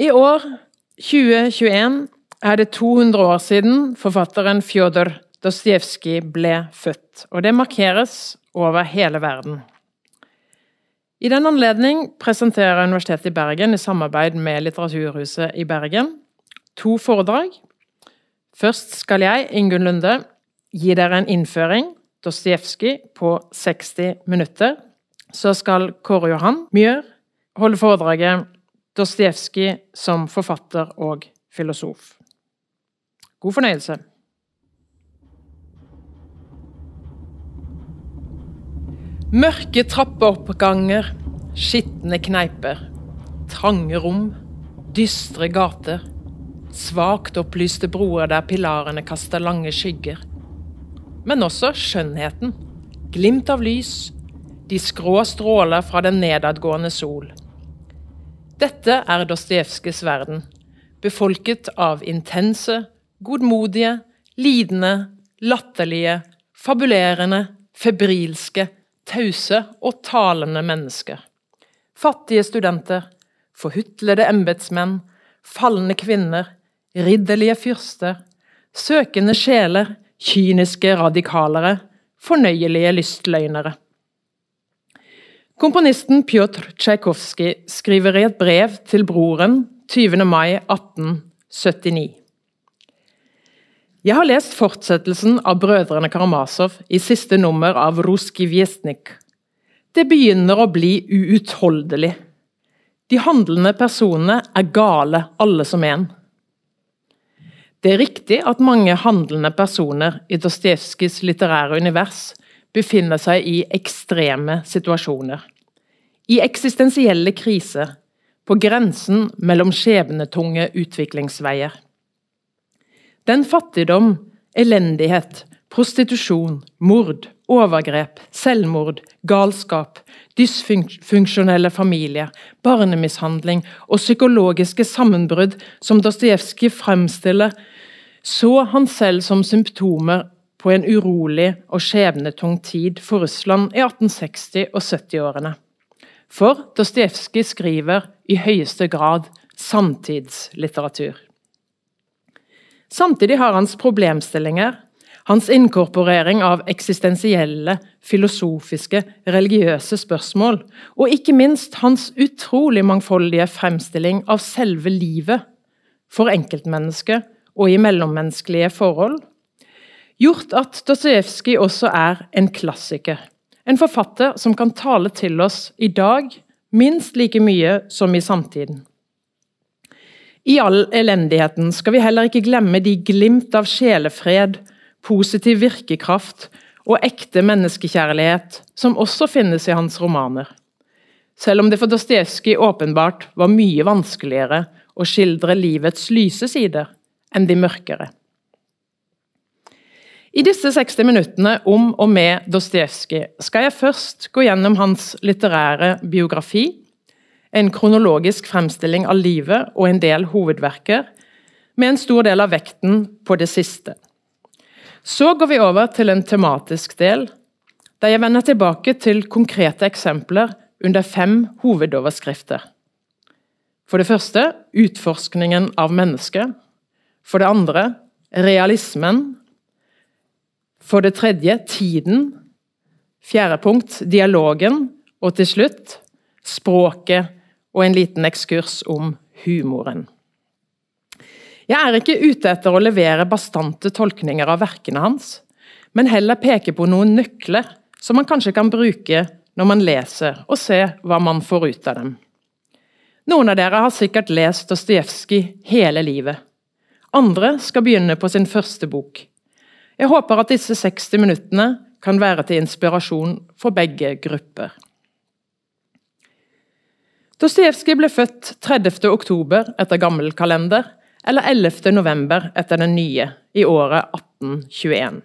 I år 2021 er det 200 år siden forfatteren Fjodor Dostojevskij ble født, og det markeres over hele verden. I den anledning presenterer Universitetet i Bergen i samarbeid med Litteraturhuset i Bergen to foredrag. Først skal jeg, Ingunn Lunde, gi dere en innføring, Dostojevskij, på 60 minutter. Så skal Kåre Johan Mjør holde foredraget Dostojevskij som forfatter og filosof. God fornøyelse. Mørke trappeoppganger, skitne kneiper, trange rom, dystre gater, svakt opplyste broer der pilarene kaster lange skygger. Men også skjønnheten, glimt av lys, de skrå stråler fra den nedadgående sol. Dette er Dostojevskijs verden, befolket av intense, godmodige, lidende, latterlige, fabulerende, febrilske, tause og talende mennesker. Fattige studenter, forhutlede embetsmenn, falne kvinner, ridderlige fyrster, søkende sjeler, kyniske radikalere, fornøyelige lystløgnere. Komponisten Pjotr Tsjajkovskij skriver i et brev til broren 20. mai 1879. Jeg har lest fortsettelsen av Brødrene Karamazov i siste nummer av Ruski Vjesnik. Det begynner å bli uutholdelig. De handlende personene er gale, alle som en. Det er riktig at mange handlende personer i Dostojevskijs litterære univers befinner seg i ekstreme situasjoner. I eksistensielle kriser, på grensen mellom skjebnetunge utviklingsveier. Den fattigdom, elendighet, prostitusjon, mord, overgrep, selvmord, galskap, dysfunksjonelle familier, barnemishandling og psykologiske sammenbrudd som Dostojevskij fremstiller, så han selv som symptomer på en urolig og skjebnetung tid for Russland i 1860- og 70-årene. For Dostojevskij skriver i høyeste grad samtidslitteratur. Samtidig har hans problemstillinger, hans inkorporering av eksistensielle, filosofiske, religiøse spørsmål, og ikke minst hans utrolig mangfoldige fremstilling av selve livet for enkeltmennesket og i mellommenneskelige forhold, gjort at Dostojevskij også er en klassiker. En forfatter som kan tale til oss i dag minst like mye som i samtiden. I all elendigheten skal vi heller ikke glemme de glimt av sjelefred, positiv virkekraft og ekte menneskekjærlighet som også finnes i hans romaner. Selv om det for Dostojevskij åpenbart var mye vanskeligere å skildre livets lyse sider enn de mørkere. I disse 60 minuttene om og med Dostojevskij skal jeg først gå gjennom hans litterære biografi, en kronologisk fremstilling av livet og en del hovedverker, med en stor del av vekten på det siste. Så går vi over til en tematisk del, der jeg vender tilbake til konkrete eksempler under fem hovedoverskrifter. For det første utforskningen av mennesket. For det andre realismen. For det tredje tiden. Fjerde punkt dialogen. Og til slutt språket og en liten ekskurs om humoren. Jeg er ikke ute etter å levere bastante tolkninger av verkene hans, men heller peke på noen nøkler som man kanskje kan bruke når man leser, og se hva man får ut av dem. Noen av dere har sikkert lest Dostojevskij hele livet. Andre skal begynne på sin første bok. Jeg håper at disse 60 minuttene kan være til inspirasjon for begge grupper. Dostojevskij ble født 30. oktober etter gammel kalender, eller 11. november etter den nye, i året 1821.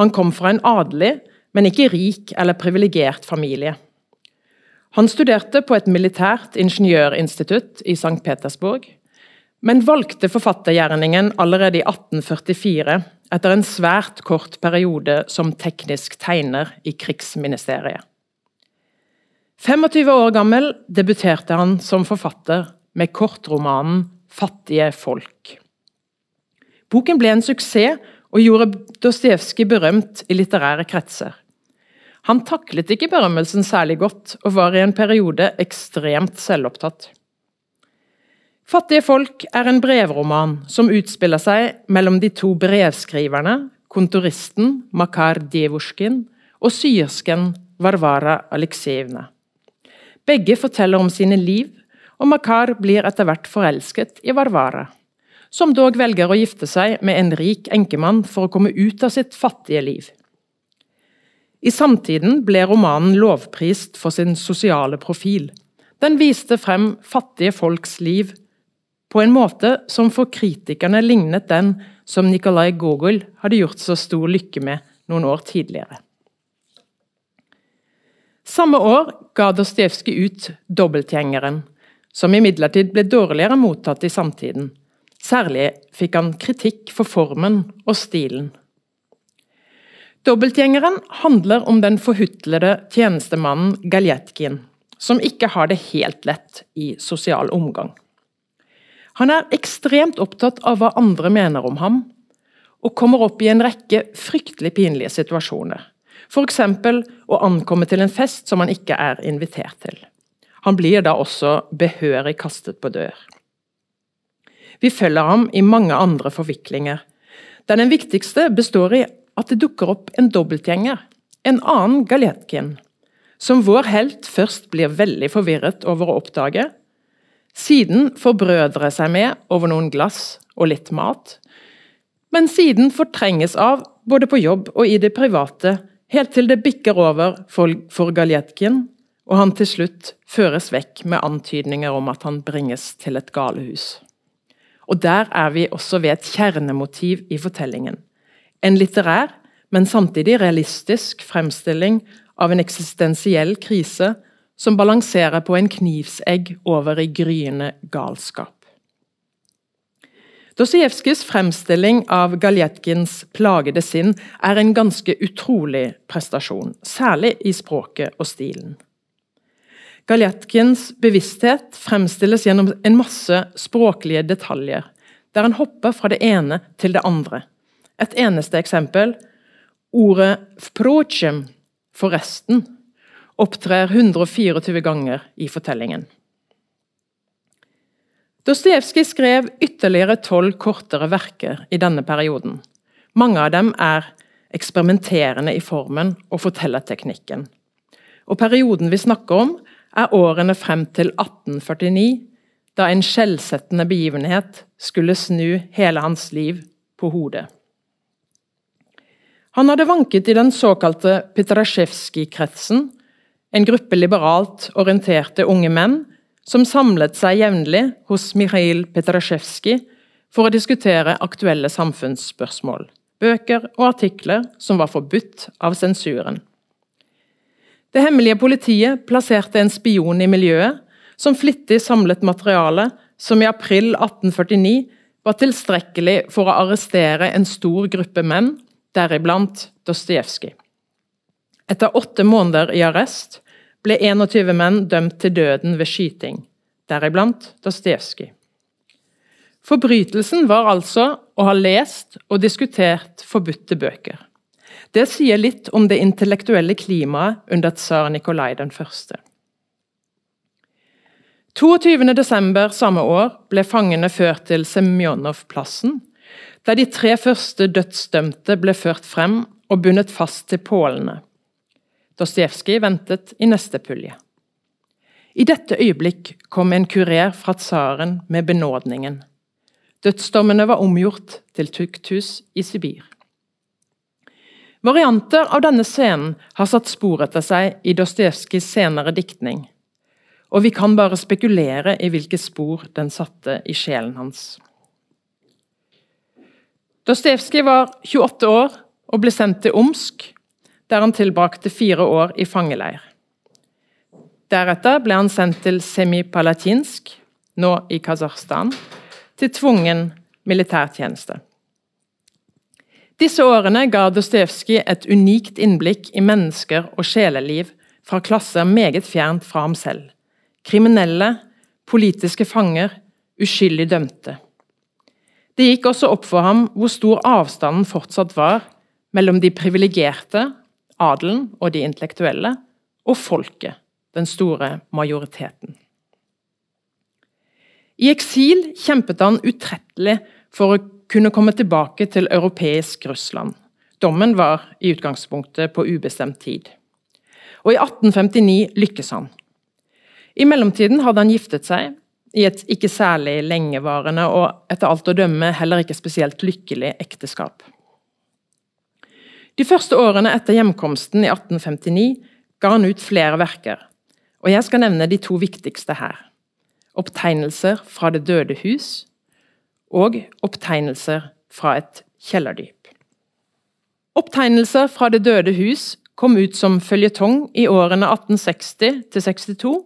Han kom fra en adelig, men ikke rik eller privilegert familie. Han studerte på et militært ingeniørinstitutt i St. Petersburg, men valgte forfattergjerningen allerede i 1844 etter en svært kort periode som teknisk tegner i Krigsministeriet. 25 år gammel debuterte han som forfatter med kortromanen 'Fattige folk'. Boken ble en suksess og gjorde Dostojevskij berømt i litterære kretser. Han taklet ikke berømmelsen særlig godt, og var i en periode ekstremt selvopptatt. 'Fattige folk' er en brevroman som utspiller seg mellom de to brevskriverne, kontoristen Makar Djevusjkin og syersken Varvara Aleksejevna. Begge forteller om sine liv, og Makar blir etter hvert forelsket i Varvara, som dog velger å gifte seg med en rik enkemann for å komme ut av sitt fattige liv. I samtiden ble romanen lovprist for sin sosiale profil. Den viste frem fattige folks liv på en måte som for kritikerne lignet den som Nikolai Gogol hadde gjort så stor lykke med noen år tidligere. Samme år ga Dostojevskij ut 'Dobbeltgjengeren', som imidlertid ble dårligere mottatt i samtiden. Særlig fikk han kritikk for formen og stilen. Dobbeltgjengeren handler om den forhutlede tjenestemannen Galjetkin, som ikke har det helt lett i sosial omgang. Han er ekstremt opptatt av hva andre mener om ham, og kommer opp i en rekke fryktelig pinlige situasjoner. F.eks. å ankomme til en fest som han ikke er invitert til. Han blir da også behørig kastet på dør. Vi følger ham i mange andre forviklinger, der den viktigste består i at det dukker opp en dobbeltgjenger, en annen Galetkin, som vår helt først blir veldig forvirret over å oppdage, siden forbrødre seg med over noen glass og litt mat, men siden fortrenges av, både på jobb og i det private, helt til det bikker over for, for Galjetkin, og han til slutt føres vekk med antydninger om at han bringes til et galehus. Og Der er vi også ved et kjernemotiv i fortellingen. En litterær, men samtidig realistisk fremstilling av en eksistensiell krise som balanserer på en knivsegg over i gryende galskap. Dostojevskijs fremstilling av Galjetkins plagede sinn er en ganske utrolig prestasjon, særlig i språket og stilen. Galjetkins bevissthet fremstilles gjennom en masse språklige detaljer, der han hopper fra det ene til det andre. Et eneste eksempel ordet 'vprochim', forresten, opptrer 124 ganger i fortellingen. Dostojevskij skrev ytterligere tolv kortere verker i denne perioden. Mange av dem er eksperimenterende i formen og fortellerteknikken. Og Perioden vi snakker om, er årene frem til 1849, da en skjellsettende begivenhet skulle snu hele hans liv på hodet. Han hadde vanket i den såkalte Petrasjevskij-kretsen, en gruppe liberalt orienterte unge menn som samlet seg jevnlig hos Mikhail Petrasjevskij for å diskutere aktuelle samfunnsspørsmål, bøker og artikler som var forbudt av sensuren. Det hemmelige politiet plasserte en spion i miljøet, som flittig samlet materiale som i april 1849 var tilstrekkelig for å arrestere en stor gruppe menn, deriblant Dostojevskij. Etter åtte måneder i arrest ble 21 menn dømt til døden ved skyting, deriblant Dostojevskij. Forbrytelsen var altså å ha lest og diskutert forbudte bøker. Det sier litt om det intellektuelle klimaet under tsar Nikolai 1. 22.12. samme år ble fangene ført til Semjonov-plassen, der de tre første dødsdømte ble ført frem og bundet fast til pålene. Dostojevskij ventet i neste pulje. I dette øyeblikk kom en kurer fra tsaren med benådningen. Dødsdommene var omgjort til tukthus i Sibir. Varianter av denne scenen har satt spor etter seg i Dostojevskijs senere diktning, og vi kan bare spekulere i hvilke spor den satte i sjelen hans. Dostojevskij var 28 år og ble sendt til Omsk der han tilbrakte fire år i fangeleir. Deretter ble han sendt til Semipalatinsk, nå i Kasakhstan, til tvungen militærtjeneste. Disse årene ga Dostojevskij et unikt innblikk i mennesker og sjeleliv fra klasser meget fjernt fra ham selv. Kriminelle, politiske fanger, uskyldig dømte. Det gikk også opp for ham hvor stor avstanden fortsatt var mellom de privilegerte, adelen og de intellektuelle, og folket, den store majoriteten. I eksil kjempet han utrettelig for å kunne komme tilbake til europeisk Russland. Dommen var i utgangspunktet på ubestemt tid. Og i 1859 lykkes han. I mellomtiden hadde han giftet seg, i et ikke særlig lengevarende og etter alt å dømme heller ikke spesielt lykkelig ekteskap. De første årene etter hjemkomsten i 1859 ga han ut flere verker, og jeg skal nevne de to viktigste her. Opptegnelser fra Det døde hus og Opptegnelser fra et kjellerdyp. Opptegnelser fra Det døde hus kom ut som føljetong i årene 1860 til 62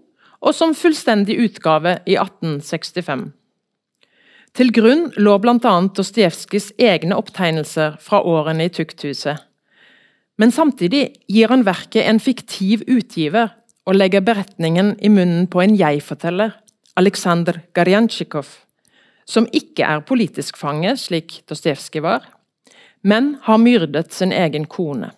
og som fullstendig utgave i 1865. Til grunn lå bl.a. Dostojevskijs egne opptegnelser fra årene i tukthuset. Men samtidig gir han verket en fiktiv utgiver og legger beretningen i munnen på en jeg-forteller, Aleksandr Garjantsjikov, som ikke er politisk fange, slik Dostojevskij var, men har myrdet sin egen kone.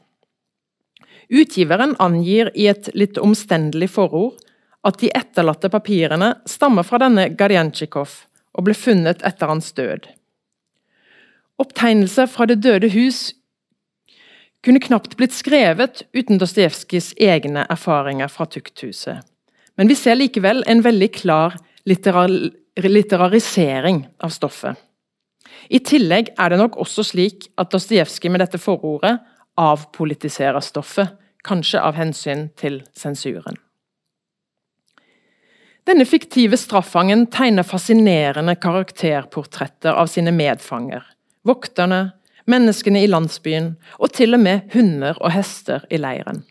Utgiveren angir i et litt omstendelig forord at de etterlatte papirene stammer fra denne Garjantsjikov og ble funnet etter hans død. Opptegnelser fra Det døde hus kunne knapt blitt skrevet uten Dostojevskijs egne erfaringer fra tukthuset. Men vi ser likevel en veldig klar litterar litterarisering av stoffet. I tillegg er det nok også slik at Dostojevskij med dette forordet avpolitiserer stoffet, kanskje av hensyn til sensuren. Denne fiktive straffangen tegner fascinerende karakterportretter av sine medfanger. Vokterne, menneskene i landsbyen og til og med hunder og hester i leiren.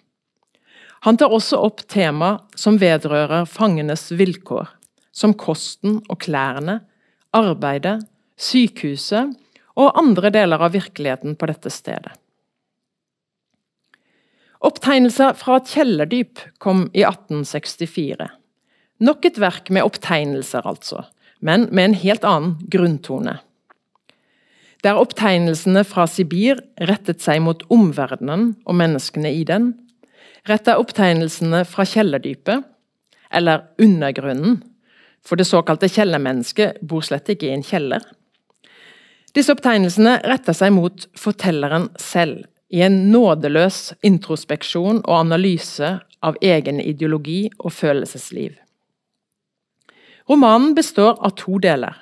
Han tar også opp tema som vedrører fangenes vilkår, som kosten og klærne, arbeidet, sykehuset og andre deler av virkeligheten på dette stedet. Opptegnelser fra et kjellerdyp kom i 1864. Nok et verk med opptegnelser, altså, men med en helt annen grunntone. Der opptegnelsene fra Sibir rettet seg mot omverdenen og menneskene i den, retta opptegnelsene fra kjellerdypet, eller undergrunnen, for det såkalte kjellermennesket bor slett ikke i en kjeller. Disse opptegnelsene retter seg mot fortelleren selv, i en nådeløs introspeksjon og analyse av egen ideologi og følelsesliv. Romanen består av to deler.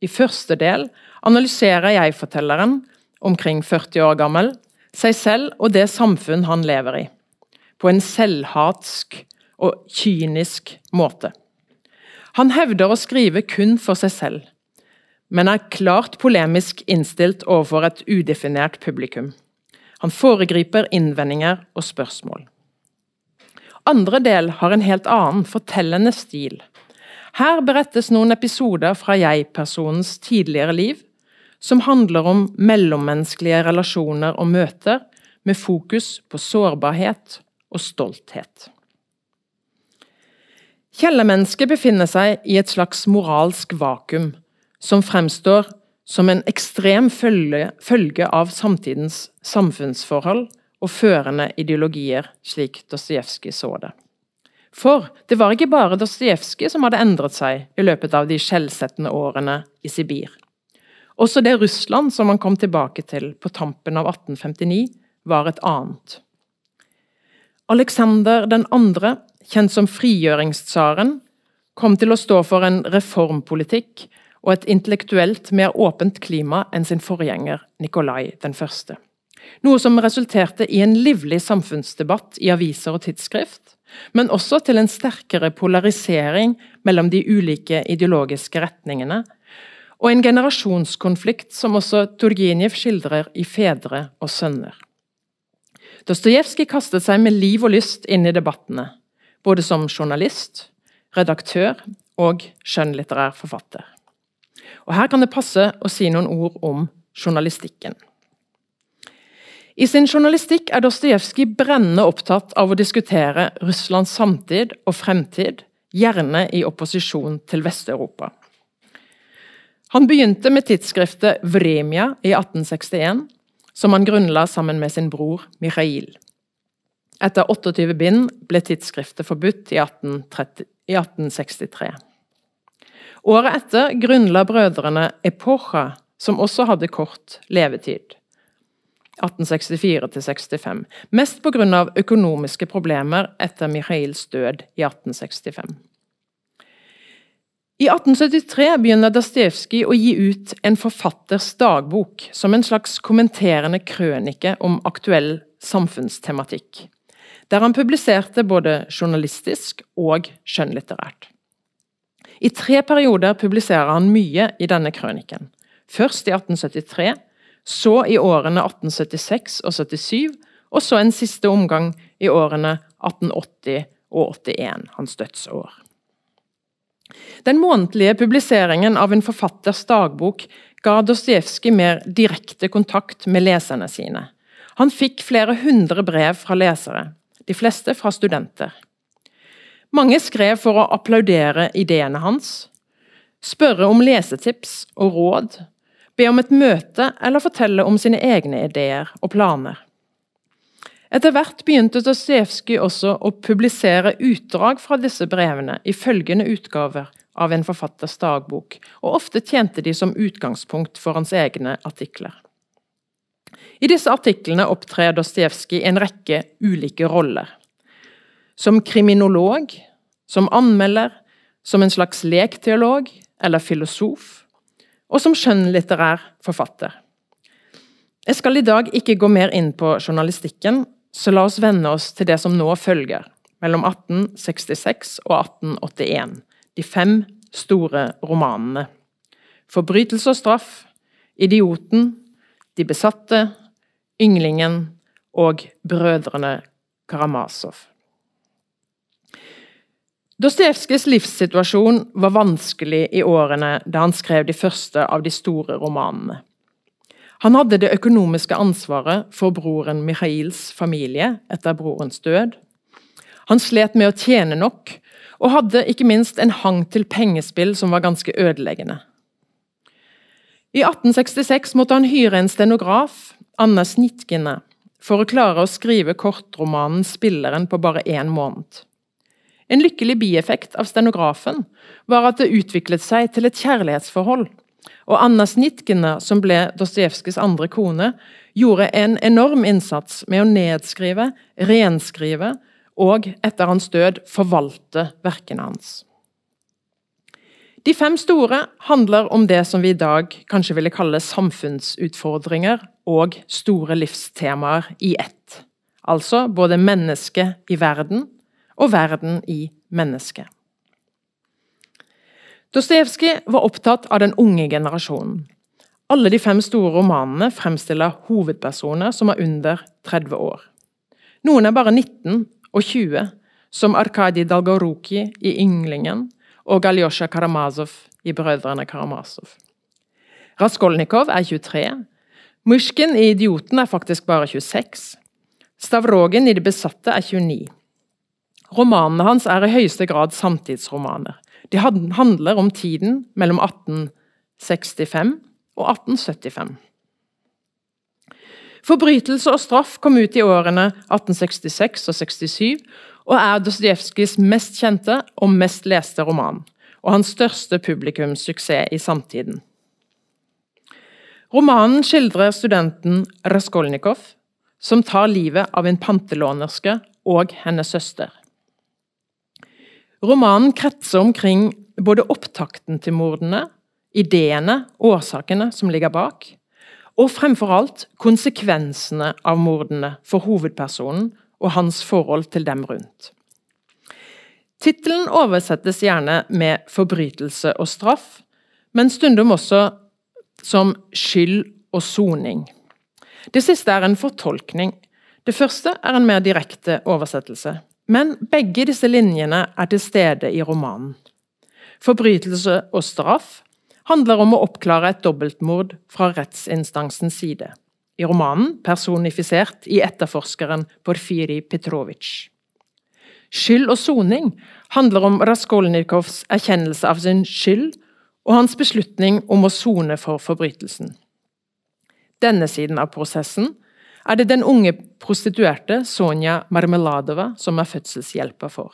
I første del analyserer jeg-fortelleren, omkring 40 år gammel, seg selv og det samfunn han lever i, på en selvhatsk og kynisk måte. Han hevder å skrive kun for seg selv, men er klart polemisk innstilt overfor et udefinert publikum. Han foregriper innvendinger og spørsmål. Andre del har en helt annen, fortellende stil. Her berettes noen episoder fra jeg-personens tidligere liv, som handler om mellommenneskelige relasjoner og møter, med fokus på sårbarhet og stolthet. Kjellermennesket befinner seg i et slags moralsk vakuum, som fremstår som en ekstrem følge, følge av samtidens samfunnsforhold og førende ideologier, slik Dostojevskij så det. For det var ikke bare Dostojevskij som hadde endret seg i løpet av de skjellsettende årene i Sibir. Også det Russland som han kom tilbake til på tampen av 1859, var et annet. Aleksander 2., kjent som frigjøringstsaren, kom til å stå for en reformpolitikk og et intellektuelt mer åpent klima enn sin forgjenger Nikolai 1. Noe som resulterte i en livlig samfunnsdebatt i aviser og tidsskrift, men også til en sterkere polarisering mellom de ulike ideologiske retningene, og en generasjonskonflikt som også Turgenev skildrer i 'Fedre og sønner'. Dostojevskij kastet seg med liv og lyst inn i debattene, både som journalist, redaktør og skjønnlitterær forfatter. Og Her kan det passe å si noen ord om journalistikken. I sin journalistikk er Dostojevskij brennende opptatt av å diskutere Russlands samtid og fremtid gjerne i opposisjon til Vest-Europa. Han begynte med tidsskriftet Vremia i 1861, som han grunnla sammen med sin bror Mikhail. Etter 28 bind ble tidsskriftet forbudt i, 1830, i 1863. Året etter grunnla brødrene Epocha, som også hadde kort levetid. 1864-65, mest pga. økonomiske problemer etter Mikhails død i 1865. I 1873 begynner Dostojevskij å gi ut en forfatters dagbok, som en slags kommenterende krønike om aktuell samfunnstematikk, der han publiserte både journalistisk og skjønnlitterært. I tre perioder publiserer han mye i denne krøniken. Først i 1873, så i årene 1876 og 77, og så en siste omgang i årene 1880 og 81, hans dødsår. Den månedlige publiseringen av en forfatters dagbok ga Dostojevskij mer direkte kontakt med leserne sine. Han fikk flere hundre brev fra lesere, de fleste fra studenter. Mange skrev for å applaudere ideene hans, spørre om lesetips og råd, be om et møte eller fortelle om sine egne ideer og planer. Etter hvert begynte Dostojevskij også å publisere utdrag fra disse brevene i følgende utgaver av en forfatters dagbok, og ofte tjente de som utgangspunkt for hans egne artikler. I disse artiklene opptrer Dostojevskij en rekke ulike roller. Som kriminolog, som anmelder, som en slags lekteolog eller filosof, og som skjønnlitterær forfatter. Jeg skal i dag ikke gå mer inn på journalistikken, så la oss vende oss til det som nå følger, mellom 1866 og 1881, de fem store romanene. Forbrytelse og straff, Idioten, De besatte, Ynglingen og Brødrene Karamasov. Dostojevskijs livssituasjon var vanskelig i årene da han skrev de første av de store romanene. Han hadde det økonomiske ansvaret for broren Mihails familie etter brorens død. Han slet med å tjene nok, og hadde ikke minst en hang til pengespill som var ganske ødeleggende. I 1866 måtte han hyre en stenograf, Anna Snitkine, for å klare å skrive kortromanen 'Spilleren' på bare én måned. En lykkelig bieffekt av stenografen var at det utviklet seg til et kjærlighetsforhold. Og Anna Snitkina, som ble Dostojevskijs andre kone, gjorde en enorm innsats med å nedskrive, renskrive og, etter hans død, forvalte verkene hans. De fem store handler om det som vi i dag kanskje ville kalle samfunnsutfordringer og store livstemaer i ett. Altså både mennesket i verden og verden i mennesket. Dostojevskij var opptatt av den unge generasjonen. Alle de fem store romanene fremstiller hovedpersoner som er under 30 år. Noen er bare 19 og 20, som Arkadij Dalgoruki i 'Ynglingen' og Galjosja Karamazov i 'Brødrene Karamazov'. Raskolnikov er 23. Mysjkin i 'Idioten' er faktisk bare 26. Stavrogin i 'De besatte' er 29. Romanene hans er i høyeste grad samtidsromaner. De handler om tiden mellom 1865 og 1875. Forbrytelse og straff kom ut i årene 1866 og 67, og er Dostojevskijs mest kjente og mest leste roman, og hans største publikumssuksess i samtiden. Romanen skildrer studenten Raskolnikov, som tar livet av en pantelånerske og hennes søster. Romanen kretser omkring både opptakten til mordene, ideene, årsakene som ligger bak, og fremfor alt konsekvensene av mordene for hovedpersonen og hans forhold til dem rundt. Tittelen oversettes gjerne med 'forbrytelse og straff', men stundom også som 'skyld og soning'. Det siste er en fortolkning. Det første er en mer direkte oversettelse. Men begge disse linjene er til stede i romanen. Forbrytelse og straff handler om å oppklare et dobbeltmord fra rettsinstansens side. I romanen personifisert i etterforskeren Porfiri Petrovic. Skyld og soning handler om Raskolnikovs erkjennelse av sin skyld og hans beslutning om å sone for forbrytelsen. Denne siden av prosessen er det den unge prostituerte Sonja Marmeladova som er fødselshjelper for.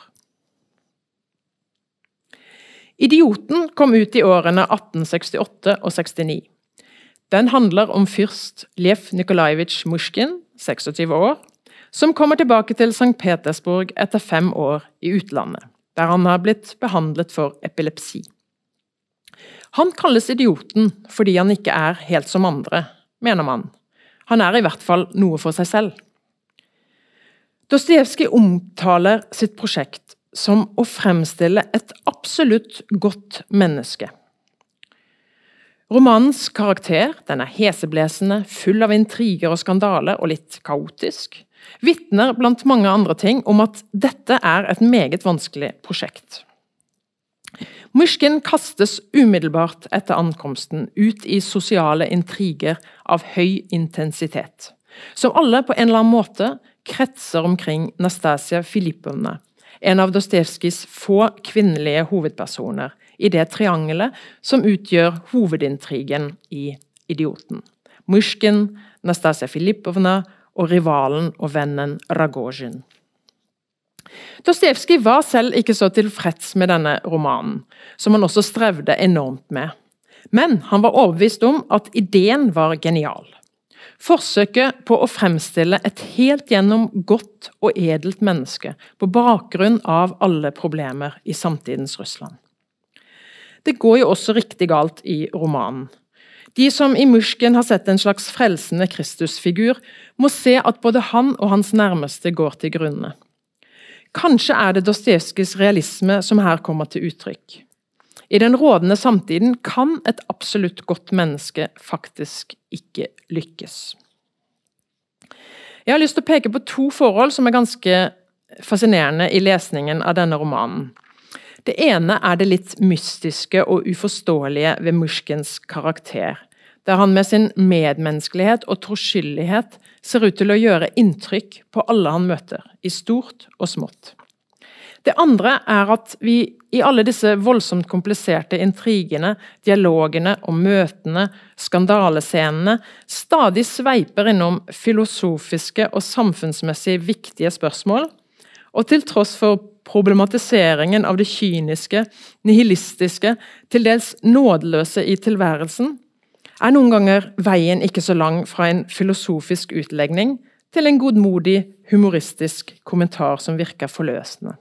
Idioten kom ut i årene 1868 og 69. Den handler om fyrst Lev Nikolajevitsj Musjkin, 26 år, som kommer tilbake til St. Petersburg etter fem år i utlandet, der han har blitt behandlet for epilepsi. Han kalles idioten fordi han ikke er helt som andre, mener man. Han er i hvert fall noe for seg selv. Dostojevskij omtaler sitt prosjekt som å fremstille et absolutt godt menneske. Romanens karakter den er heseblesende, full av intriger og skandaler, og litt kaotisk. Vitner blant mange andre ting om at dette er et meget vanskelig prosjekt. Myrskin kastes umiddelbart etter ankomsten ut i sosiale intriger av høy intensitet, som alle på en eller annen måte kretser omkring Nastasia Filippovna, en av Dostojevskijs få kvinnelige hovedpersoner i det triangelet som utgjør hovedintrigen i Idioten. Myrskin, Nastasia Filippovna og rivalen og vennen Ragozjin. Dostojevskij var selv ikke så tilfreds med denne romanen, som han også strevde enormt med. Men han var overbevist om at ideen var genial. Forsøket på å fremstille et helt gjennom godt og edelt menneske på bakgrunn av alle problemer i samtidens Russland. Det går jo også riktig galt i romanen. De som i Musjken har sett en slags frelsende Kristusfigur, må se at både han og hans nærmeste går til grunne. Kanskje er det Dostojevskijs realisme som her kommer til uttrykk. I den rådende samtiden kan et absolutt godt menneske faktisk ikke lykkes. Jeg har lyst til å peke på to forhold som er ganske fascinerende i lesningen av denne romanen. Det ene er det litt mystiske og uforståelige ved Mushkins karakter, der han med sin medmenneskelighet og troskyldighet ser ut til å gjøre inntrykk på alle han møter, i stort og smått. Det andre er at vi i alle disse voldsomt kompliserte intrigene, dialogene og møtene, skandalescenene, stadig sveiper innom filosofiske og samfunnsmessig viktige spørsmål, og til tross for problematiseringen av det kyniske, nihilistiske, til dels nådeløse i tilværelsen, er noen ganger veien ikke så lang fra en filosofisk utlegning til en godmodig, humoristisk kommentar som virker forløsende.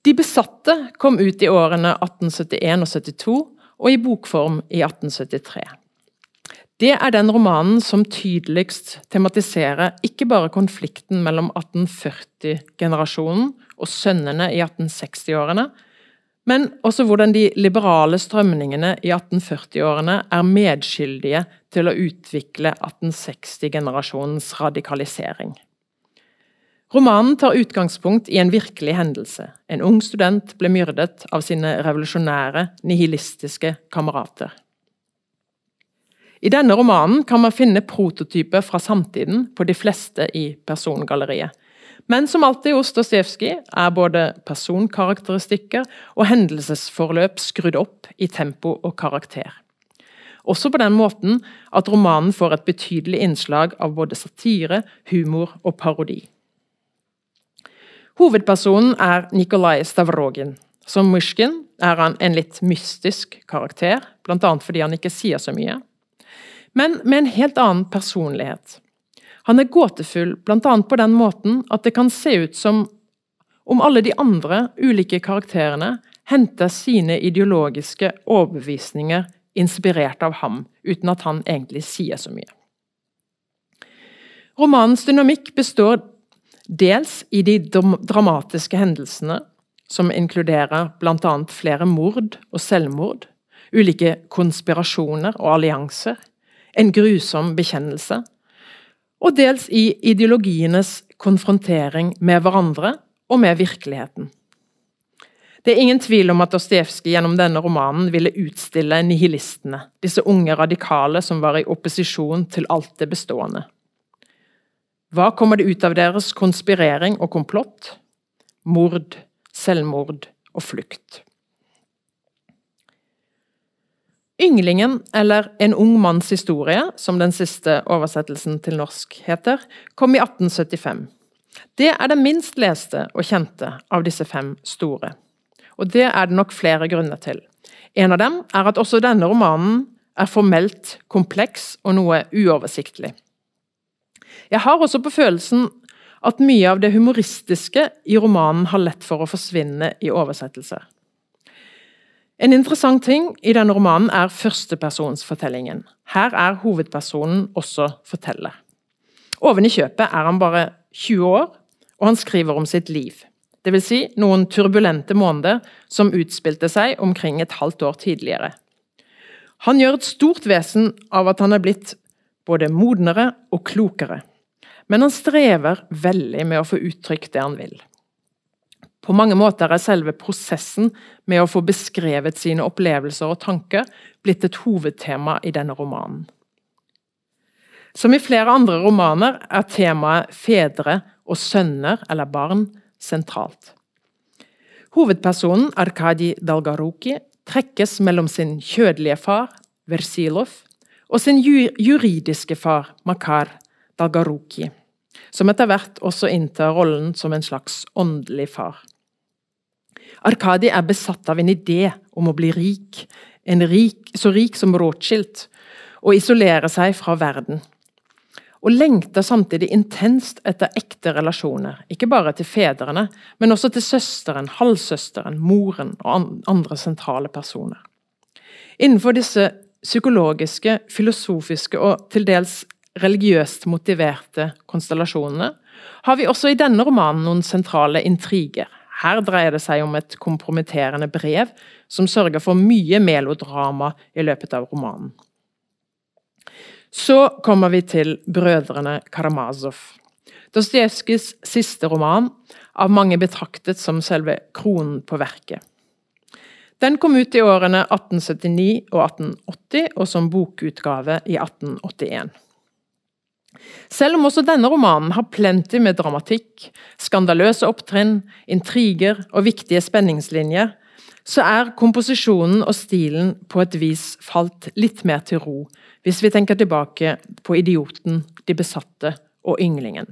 De besatte kom ut i årene 1871 og 72, og i bokform i 1873. Det er den romanen som tydeligst tematiserer ikke bare konflikten mellom 1840-generasjonen og sønnene i 1860-årene, men også hvordan de liberale strømningene i 1840-årene er medskyldige til å utvikle 1860-generasjonens radikalisering. Romanen tar utgangspunkt i en virkelig hendelse. En ung student ble myrdet av sine revolusjonære, nihilistiske kamerater. I denne romanen kan man finne prototyper fra samtiden på de fleste i persongalleriet. Men som alltid hos Dostojevskij er både personkarakteristikker og hendelsesforløp skrudd opp i tempo og karakter. Også på den måten at romanen får et betydelig innslag av både satire, humor og parodi. Hovedpersonen er Nikolai Stavrogin. Som Mushkin er han en litt mystisk karakter, bl.a. fordi han ikke sier så mye. Men med en helt annen personlighet. Han er gåtefull bl.a. på den måten at det kan se ut som om alle de andre ulike karakterene henter sine ideologiske overbevisninger inspirert av ham, uten at han egentlig sier så mye. Romanens dynamikk består dels i de dramatiske hendelsene, som inkluderer bl.a. flere mord og selvmord, ulike konspirasjoner og allianser, en grusom bekjennelse, og dels i ideologienes konfrontering med hverandre og med virkeligheten. Det er ingen tvil om at Dostojevskij gjennom denne romanen ville utstille nihilistene, disse unge radikale som var i opposisjon til alt det bestående. Hva kommer det ut av deres konspirering og komplott? Mord, selvmord og flukt. Ynglingen, eller En ung manns historie, som den siste oversettelsen til norsk heter, kom i 1875. Det er det minst leste og kjente av disse fem store. Og det er det nok flere grunner til. En av dem er at også denne romanen er formelt kompleks og noe uoversiktlig. Jeg har også på følelsen at mye av det humoristiske i romanen har lett for å forsvinne i oversettelser. En interessant ting i denne romanen er førstepersonsfortellingen. Her er hovedpersonen også forteller. Oven i kjøpet er han bare 20 år, og han skriver om sitt liv. Dvs. Si noen turbulente måneder som utspilte seg omkring et halvt år tidligere. Han gjør et stort vesen av at han er blitt både modnere og klokere. Men han strever veldig med å få uttrykt det han vil. På mange måter er selve prosessen med å få beskrevet sine opplevelser og tanker blitt et hovedtema i denne romanen. Som i flere andre romaner er temaet fedre og sønner eller barn sentralt. Hovedpersonen Arkadij Dalgaruki trekkes mellom sin kjødelige far, Versilov, og sin juridiske far, Makar Dalgaruki, som etter hvert også inntar rollen som en slags åndelig far. Arkadi er besatt av en idé om å bli rik, rik så rik som Rothschild, og isolere seg fra verden og lengter samtidig intenst etter ekte relasjoner. Ikke bare til fedrene, men også til søsteren, halvsøsteren, moren og andre sentrale personer. Innenfor disse psykologiske, filosofiske og til dels religiøst motiverte konstellasjonene har vi også i denne romanen noen sentrale intriger. Her dreier det seg om et kompromitterende brev som sørger for mye melodrama i løpet av romanen. Så kommer vi til brødrene Karamazov. Dostojevskijs siste roman, av mange betraktet som selve kronen på verket. Den kom ut i årene 1879 og 1880, og som bokutgave i 1881. Selv om også denne romanen har plenty med dramatikk, skandaløse opptrinn, intriger og viktige spenningslinjer, så er komposisjonen og stilen på et vis falt litt mer til ro hvis vi tenker tilbake på idioten, de besatte og ynglingen.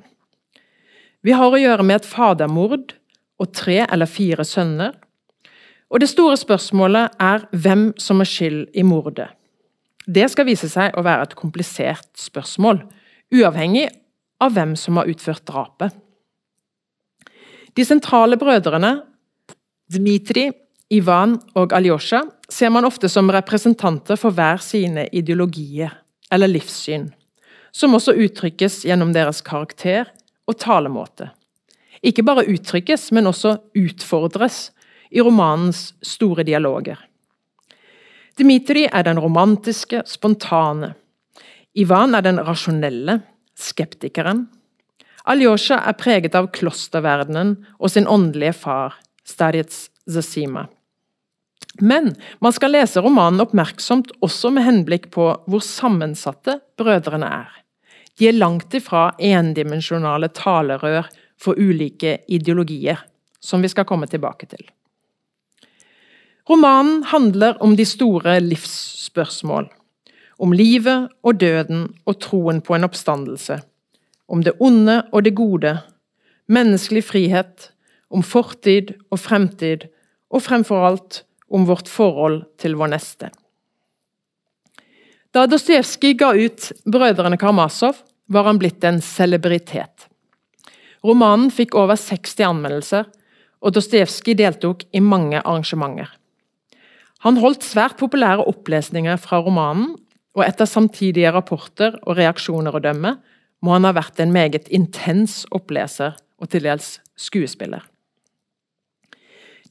Vi har å gjøre med et fadermord og tre eller fire sønner. Og det store spørsmålet er hvem som er skyld i mordet. Det skal vise seg å være et komplisert spørsmål, uavhengig av hvem som har utført drapet. De sentrale brødrene, Dmitrij, Ivan og Aljosja ser man ofte som representanter for hver sine ideologier eller livssyn, som også uttrykkes gjennom deres karakter og talemåte. Ikke bare uttrykkes, men også utfordres i romanens store dialoger. Dmitrij er den romantiske, spontane. Ivan er den rasjonelle, skeptikeren. Aljosja er preget av klosterverdenen og sin åndelige far, Starets Zasima. Men man skal lese romanen oppmerksomt også med henblikk på hvor sammensatte brødrene er. De er langt ifra endimensjonale talerør for ulike ideologier, som vi skal komme tilbake til. Romanen handler om de store livsspørsmål. Om livet og døden og troen på en oppstandelse. Om det onde og det gode. Menneskelig frihet. Om fortid og fremtid. Og fremfor alt om vårt forhold til vår neste. Da Dostojevskij ga ut 'Brødrene Karmasov', var han blitt en celebritet. Romanen fikk over 60 anmeldelser, og Dostojevskij deltok i mange arrangementer. Han holdt svært populære opplesninger fra romanen, og etter samtidige rapporter og reaksjoner å dømme, må han ha vært en meget intens oppleser og til dels skuespiller.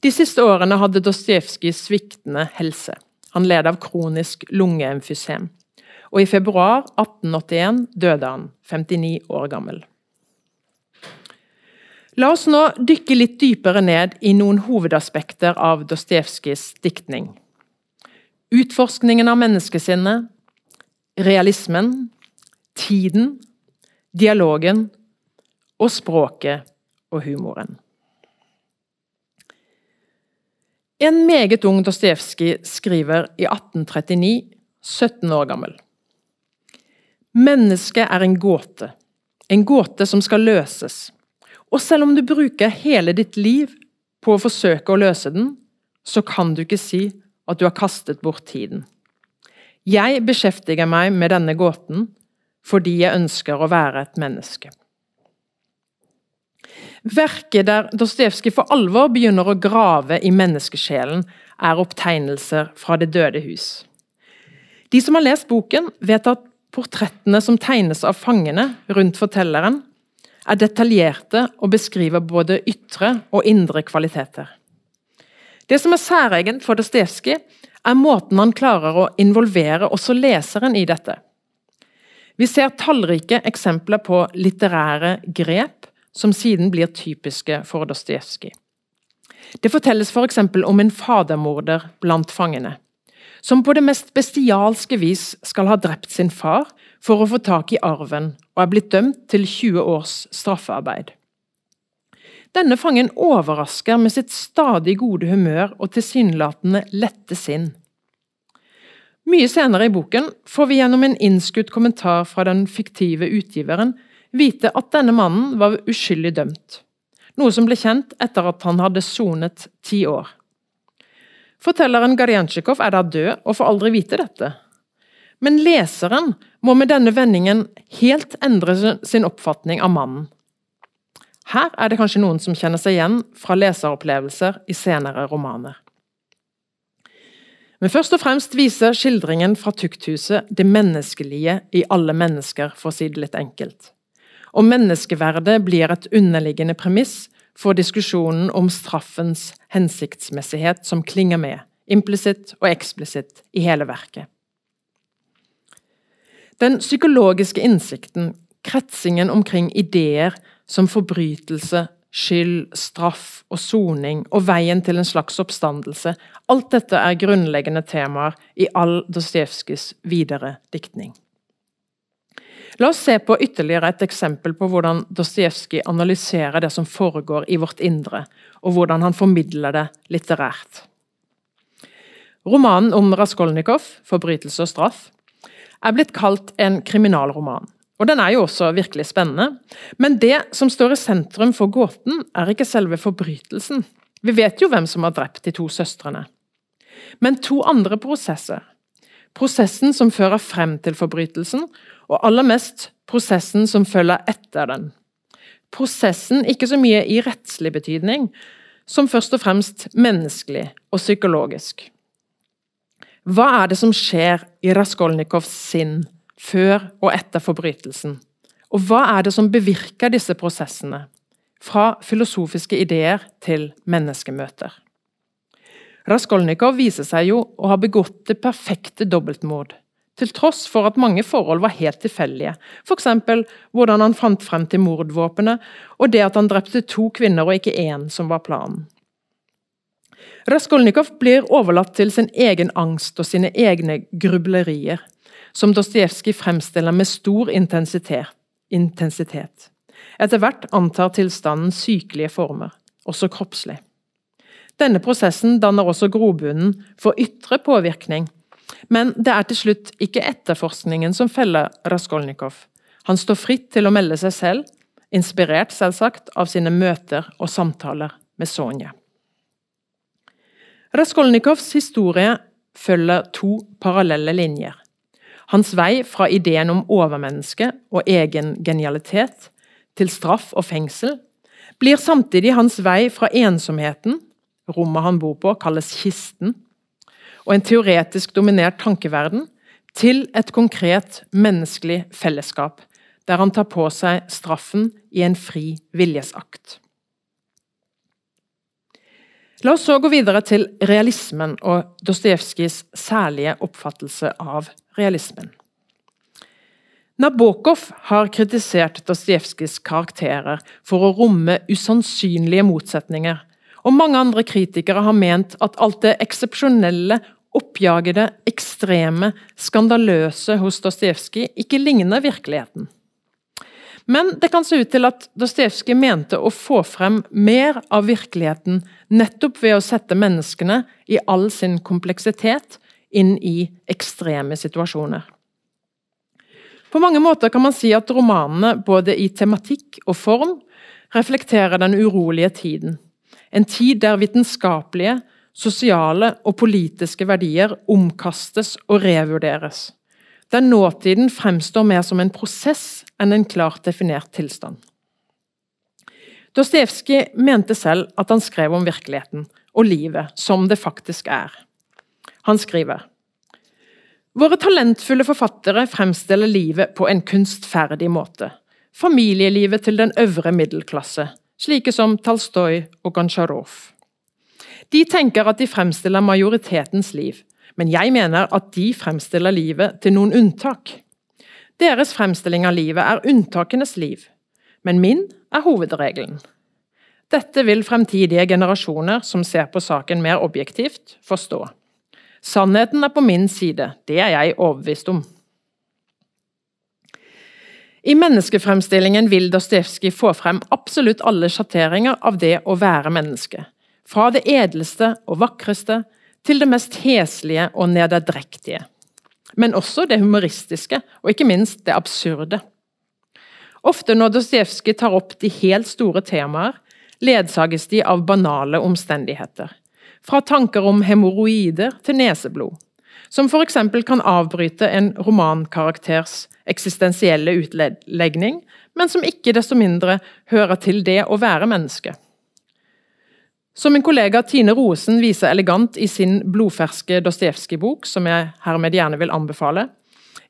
De siste årene hadde Dostojevskij sviktende helse. Han led av kronisk lungeemfysem. Og i februar 1881 døde han, 59 år gammel. La oss nå dykke litt dypere ned i noen hovedaspekter av Dostojevskijs diktning. Utforskningen av menneskesinnet, realismen, tiden, dialogen og språket og humoren. En meget ung Dostojevskij skriver i 1839, 17 år gammel. Mennesket er en gåte, en gåte som skal løses. Og selv om du bruker hele ditt liv på å forsøke å løse den, så kan du ikke si at du har kastet bort tiden. Jeg beskjeftiger meg med denne gåten fordi jeg ønsker å være et menneske. Verket der Dostojevskij for alvor begynner å grave i menneskesjelen, er opptegnelser fra Det døde hus. De som har lest boken, vet at portrettene som tegnes av fangene rundt fortelleren, er detaljerte og beskriver både ytre og indre kvaliteter. Det som er særegent for Dostojevskij, er måten han klarer å involvere også leseren i dette. Vi ser tallrike eksempler på litterære grep som siden blir typiske for Dostojevskij. Det fortelles f.eks. For om en fadermorder blant fangene, som på det mest bestialske vis skal ha drept sin far for å få tak i arven, og er blitt dømt til 20 års straffearbeid. Denne fangen overrasker med sitt stadig gode humør og tilsynelatende lette sinn. Mye senere i boken får vi gjennom en innskutt kommentar fra den fiktive utgiveren vite at denne mannen var uskyldig dømt, noe som ble kjent etter at han hadde sonet ti år. Fortelleren Garjansjikov er da død og får aldri vite dette. Men leseren må med denne vendingen helt endre sin oppfatning av mannen. Her er det kanskje noen som kjenner seg igjen fra leseropplevelser i senere romaner. Men først og fremst viser skildringen fra tukthuset det menneskelige i alle mennesker, for å si det litt enkelt. Og menneskeverdet blir et underliggende premiss for diskusjonen om straffens hensiktsmessighet som klinger med, implisitt og eksplisitt, i hele verket. Den psykologiske innsikten, kretsingen omkring ideer som forbrytelse, skyld, straff og soning og veien til en slags oppstandelse, alt dette er grunnleggende temaer i all Dostojevskijs videre diktning. La oss se på ytterligere et eksempel på hvordan Dostojevskij analyserer det som foregår i vårt indre, og hvordan han formidler det litterært. Romanen om Raskolnikov, 'Forbrytelse og straff', er blitt kalt en kriminalroman. Og Den er jo også virkelig spennende, men det som står i sentrum for gåten, er ikke selve forbrytelsen. Vi vet jo hvem som har drept de to søstrene. Men to andre prosesser. Prosessen som fører frem til forbrytelsen, og aller mest prosessen som følger etter den. Prosessen ikke så mye i rettslig betydning, som først og fremst menneskelig og psykologisk. Hva er det som skjer i Raskolnikovs sinn før og etter forbrytelsen? Og hva er det som bevirker disse prosessene, fra filosofiske ideer til menneskemøter? Raskolnikov viser seg jo å ha begått det perfekte dobbeltmord til tross for at mange forhold var helt tilfeldige, f.eks. hvordan han fant frem til mordvåpenet, og det at han drepte to kvinner og ikke én, som var planen. Raskolnikov blir overlatt til sin egen angst og sine egne grublerier, som Dostojevskij fremstiller med stor intensitet. Etter hvert antar tilstanden sykelige former, også kroppslig. Denne prosessen danner også grobunnen for ytre påvirkning men det er til slutt ikke etterforskningen som feller Raskolnikov. Han står fritt til å melde seg selv, inspirert selvsagt av sine møter og samtaler med Sonja. Raskolnikovs historie følger to parallelle linjer. Hans vei fra ideen om overmenneske og egen genialitet til straff og fengsel blir samtidig hans vei fra ensomheten, rommet han bor på kalles kisten, og en teoretisk dominert tankeverden til et konkret menneskelig fellesskap, der han tar på seg straffen i en fri viljesakt. La oss så gå videre til realismen og Dostojevskijs særlige oppfattelse av realismen. Nabokov har kritisert Dostojevskijs karakterer for å romme usannsynlige motsetninger, og mange andre kritikere har ment at alt det eksepsjonelle oppjagede, ekstreme, skandaløse hos Dostojevskij ikke ligner virkeligheten. Men det kan se ut til at Dostojevskij mente å få frem mer av virkeligheten nettopp ved å sette menneskene i all sin kompleksitet inn i ekstreme situasjoner. På mange måter kan man si at romanene, både i tematikk og form, reflekterer den urolige tiden. En tid der vitenskapelige, sosiale og politiske verdier omkastes og revurderes. Der nåtiden fremstår mer som en prosess enn en klart definert tilstand. Dostojevskij mente selv at han skrev om virkeligheten og livet som det faktisk er. Han skriver Våre talentfulle forfattere fremstiller livet på en kunstferdig måte. Familielivet til den øvre middelklasse, slike som Talstoy og Gonsjarov. De tenker at de fremstiller majoritetens liv, men jeg mener at de fremstiller livet til noen unntak. Deres fremstilling av livet er unntakenes liv, men min er hovedregelen. Dette vil fremtidige generasjoner som ser på saken mer objektivt, forstå. Sannheten er på min side, det er jeg overbevist om. I menneskefremstillingen vil Dostojevskij få frem absolutt alle sjatteringer av det å være menneske. Fra det edleste og vakreste til det mest heslige og nederdrektige. Men også det humoristiske, og ikke minst det absurde. Ofte når Dostojevskij tar opp de helt store temaer, ledsages de av banale omstendigheter. Fra tanker om hemoroider til neseblod. Som f.eks. kan avbryte en romankarakters eksistensielle utlegning, men som ikke desto mindre hører til det å være menneske. Som min kollega Tine Rosen viser elegant i sin blodferske Dostojevskij-bok, som jeg hermed gjerne vil anbefale,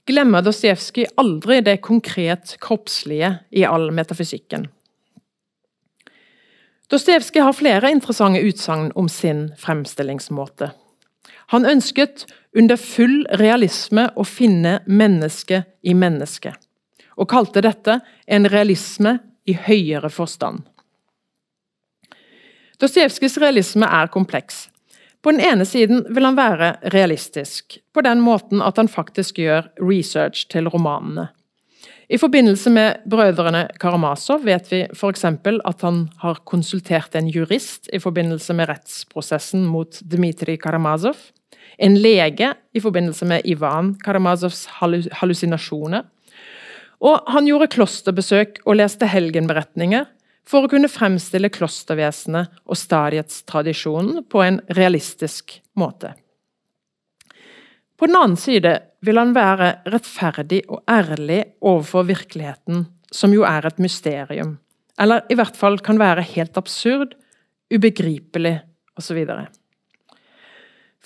glemmer Dostojevskij aldri det konkret kroppslige i all metafysikken. Dostojevskij har flere interessante utsagn om sin fremstillingsmåte. Han ønsket under full realisme å finne mennesket i mennesket, og kalte dette en realisme i høyere forstand. Dostojevskijs realisme er kompleks. På den ene siden vil han være realistisk, på den måten at han faktisk gjør research til romanene. I forbindelse med brødrene Karamazov vet vi f.eks. at han har konsultert en jurist i forbindelse med rettsprosessen mot Dmitrij Karamazov, en lege i forbindelse med Ivan Karamazovs hallusinasjoner, og han gjorde klosterbesøk og leste helgenberetninger for å kunne fremstille klostervesenet og stadietstradisjonen på en realistisk måte. På den annen side vil han være rettferdig og ærlig overfor virkeligheten, som jo er et mysterium. Eller i hvert fall kan være helt absurd, ubegripelig osv.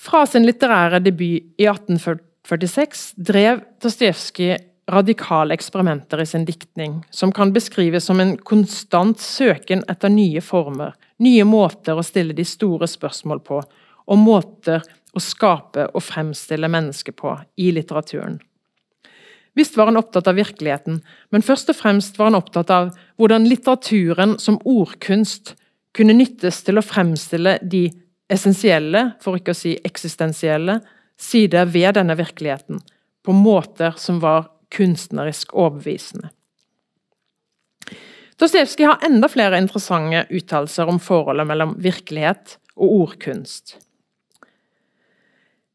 Fra sin litterære debut i 1846 drev Dostojevskij radikale eksperimenter i sin diktning, som kan beskrives som en konstant søken etter nye former, nye måter å stille de store spørsmål på, og måter å skape og fremstille mennesket på i litteraturen. Visst var han opptatt av virkeligheten, men først og fremst var han opptatt av hvordan litteraturen som ordkunst kunne nyttes til å fremstille de essensielle, for ikke å si eksistensielle, sider ved denne virkeligheten, på måter som var kunstnerisk overbevisende. Dostojevskij har enda flere interessante uttalelser om forholdet mellom virkelighet og ordkunst.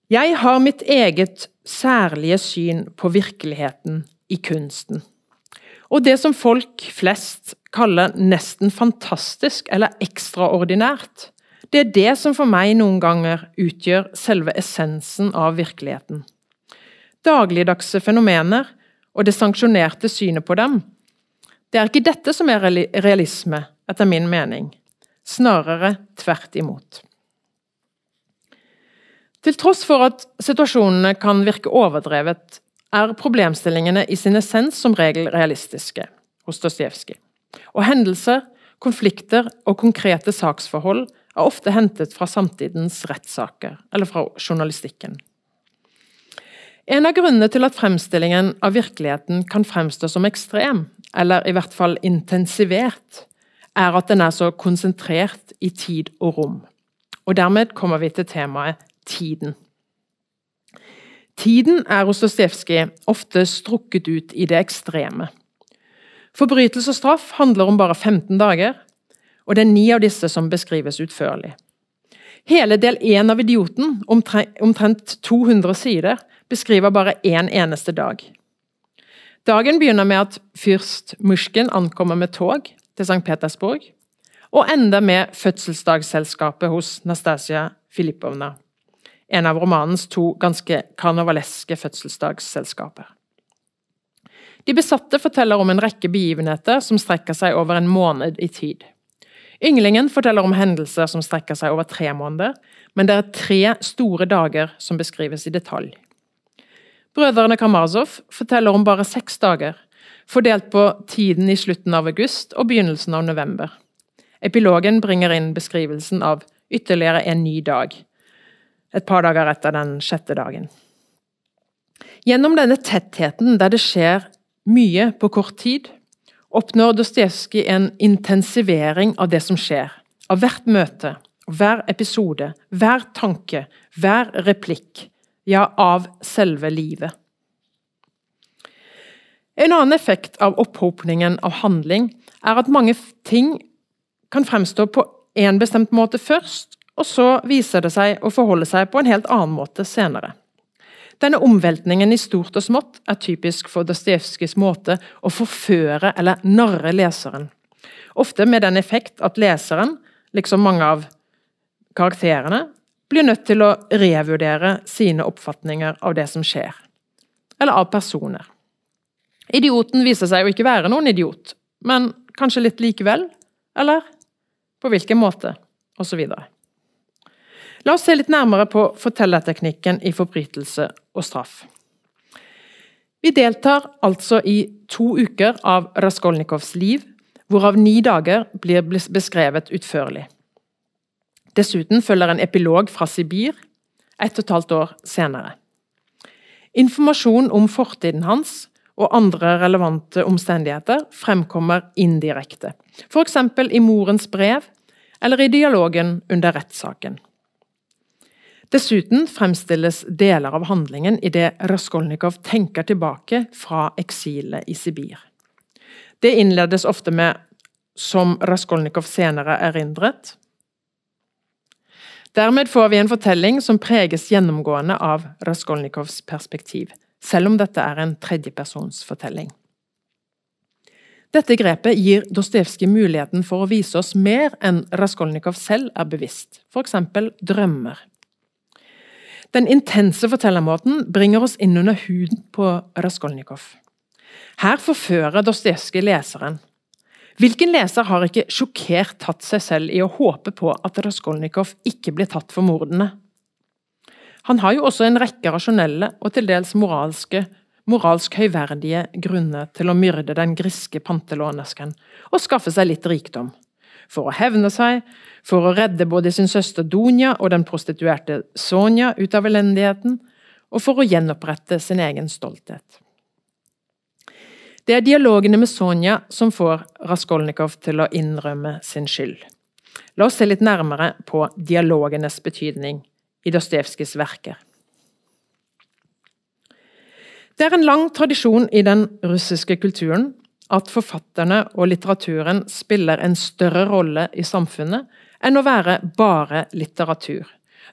Jeg har mitt eget særlige syn på virkeligheten i kunsten. Og det som folk flest kaller nesten fantastisk eller ekstraordinært, det er det som for meg noen ganger utgjør selve essensen av virkeligheten. Dagligdagse fenomener og det sanksjonerte synet på dem, det er ikke dette som er realisme, etter min mening. Snarere tvert imot. Til tross for at situasjonene kan virke overdrevet, er problemstillingene i sin essens som regel realistiske hos Dostojevskij. Og hendelser, konflikter og konkrete saksforhold er ofte hentet fra samtidens rettssaker, eller fra journalistikken. En av grunnene til at fremstillingen av virkeligheten kan fremstå som ekstrem, eller i hvert fall intensivert, er at den er så konsentrert i tid og rom. Og dermed kommer vi til temaet tiden. Tiden er hos Dostojevskij ofte strukket ut i det ekstreme. Forbrytelse og straff handler om bare 15 dager, og det er ni av disse som beskrives utførlig. Hele del én av Idioten, omtrent 200 sider, beskriver bare én eneste dag. Dagen begynner med at fyrst Musjken ankommer med tog til St. Petersburg, og ender med fødselsdagsselskapet hos Nastasia Filippovna. En av romanens to ganske karnevaleske fødselsdagsselskaper. De besatte forteller om en rekke begivenheter som strekker seg over en måned i tid. Ynglingen forteller om hendelser som strekker seg over tre måneder, men det er tre store dager som beskrives i detalj. Brødrene Karamazov forteller om bare seks dager, fordelt på tiden i slutten av august og begynnelsen av november. Epilogen bringer inn beskrivelsen av ytterligere en ny dag, et par dager etter den sjette dagen. Gjennom denne tettheten der det skjer mye på kort tid, oppnår Dostojevskij en intensivering av det som skjer. Av hvert møte, hver episode, hver tanke, hver replikk. Ja, av selve livet. En annen effekt av opphopningen av handling er at mange ting kan fremstå på en bestemt måte først, og så viser det seg å forholde seg på en helt annen måte senere. Denne omveltningen i stort og smått er typisk for Dostojevskijs måte å forføre eller narre leseren. Ofte med den effekt at leseren, liksom mange av karakterene, blir nødt til å revurdere sine oppfatninger av det som skjer. Eller av personer. Idioten viser seg å ikke være noen idiot, men kanskje litt likevel? Eller på hvilken måte? Og så videre. La oss se litt nærmere på fortellerteknikken i forbrytelse og straff. Vi deltar altså i to uker av Raskolnikovs liv, hvorav ni dager blir beskrevet utførlig. Dessuten følger en epilog fra Sibir, ett og et halvt år senere. Informasjon om fortiden hans og andre relevante omstendigheter fremkommer indirekte, f.eks. i morens brev eller i dialogen under rettssaken. Dessuten fremstilles deler av handlingen idet Raskolnikov tenker tilbake fra eksilet i Sibir. Det innledes ofte med 'som Raskolnikov senere erindret'. Dermed får vi en fortelling som preges gjennomgående av Raskolnikovs perspektiv, selv om dette er en tredjepersonsfortelling. Dette grepet gir Dostojevskij muligheten for å vise oss mer enn Raskolnikov selv er bevisst, f.eks. drømmer. Den intense fortellermåten bringer oss inn under huden på Raskolnikov. Her forfører Dostojevskij leseren. Hvilken leser har ikke sjokkert tatt seg selv i å håpe på at Raskolnikov ikke blir tatt for mordene? Han har jo også en rekke rasjonelle og til dels moralske, moralsk høyverdige grunner til å myrde den griske pantelånesken og skaffe seg litt rikdom for å hevne seg, for å redde både sin søster Donja og den prostituerte Sonja ut av elendigheten, og for å gjenopprette sin egen stolthet. Det er dialogene med Sonja som får Raskolnikov til å innrømme sin skyld. La oss se litt nærmere på dialogenes betydning i Dostojevskijs verker. Det er en lang tradisjon i den russiske kulturen at forfatterne og litteraturen spiller en større rolle i samfunnet enn å være bare litteratur.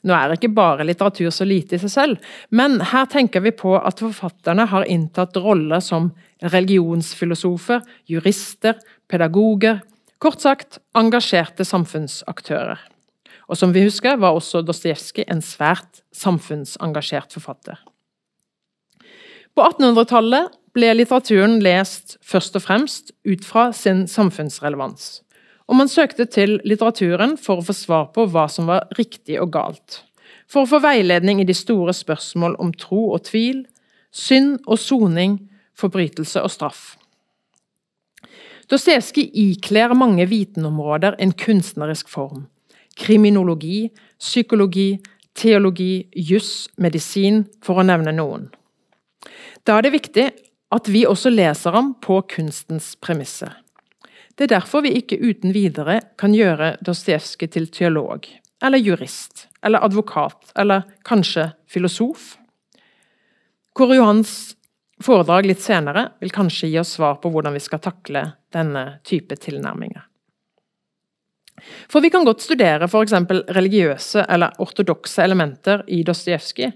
Nå er ikke bare litteratur så lite i seg selv, men her tenker vi på at forfatterne har inntatt roller som religionsfilosofer, jurister, pedagoger Kort sagt engasjerte samfunnsaktører. Og som vi husker, var også Dostojevskij en svært samfunnsengasjert forfatter. På 1800-tallet ble litteraturen lest først og fremst ut fra sin samfunnsrelevans. Og man søkte til litteraturen for å få svar på hva som var riktig og galt. For å få veiledning i de store spørsmål om tro og tvil, synd og soning, forbrytelse og straff. Dostojevskij ikler mange vitenområder en kunstnerisk form. Kriminologi, psykologi, teologi, juss, medisin, for å nevne noen. Da er det viktig at vi også leser ham på kunstens premisser. Det er derfor vi ikke uten videre kan gjøre Dostojevskij til teolog, eller jurist, eller advokat, eller kanskje filosof. Kåre Johans foredrag litt senere vil kanskje gi oss svar på hvordan vi skal takle denne type tilnærminger. For vi kan godt studere f.eks. religiøse eller ortodokse elementer i Dostojevskij,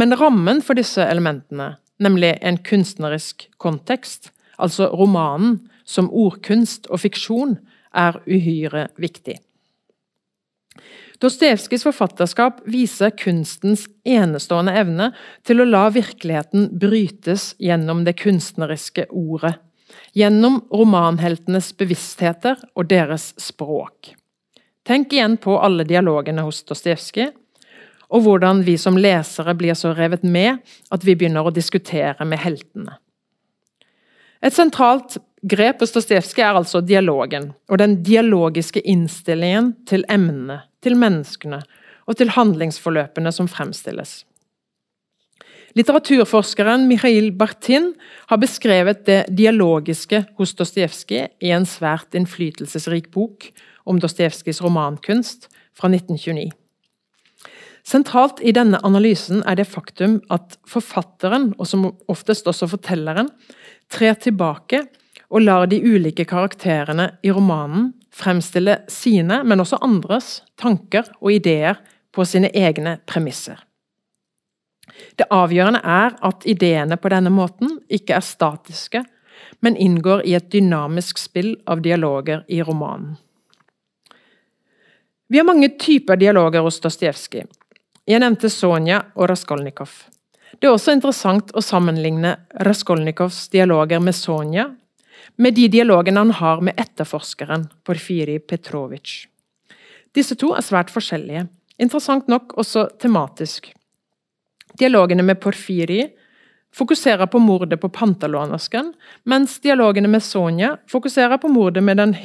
men rammen for disse elementene, nemlig en kunstnerisk kontekst, altså romanen som ordkunst og fiksjon, er uhyre viktig. Dostojevskijs forfatterskap viser kunstens enestående evne til å la virkeligheten brytes gjennom det kunstneriske ordet. Gjennom romanheltenes bevisstheter og deres språk. Tenk igjen på alle dialogene hos Dostojevskij, og hvordan vi som lesere blir så revet med at vi begynner å diskutere med heltene. Et sentralt grep hos Dostojevskij er altså dialogen, og den dialogiske innstillingen til emnene, til menneskene og til handlingsforløpene som fremstilles. Litteraturforskeren Mikhail Bartin har beskrevet det dialogiske hos Dostojevskij i en svært innflytelsesrik bok om Dostojevskijs romankunst fra 1929. Sentralt i denne analysen er det faktum at forfatteren, og som oftest også fortelleren, trer tilbake og lar de ulike karakterene i romanen fremstille sine, men også andres, tanker og ideer på sine egne premisser. Det avgjørende er at ideene på denne måten ikke er statiske, men inngår i et dynamisk spill av dialoger i romanen. Vi har mange typer dialoger hos Dostojevskij. Jeg nevnte Sonja og Raskolnikov. Det er også interessant å sammenligne Raskolnikovs dialoger med Sonja med de dialogene han har med etterforskeren Porfiri Petrovic. Disse to er svært forskjellige, interessant nok også tematisk. Dialogene med Porfiri fokuserer på mordet på pantelånersken, mens dialogene med Sonja fokuserer på mordet den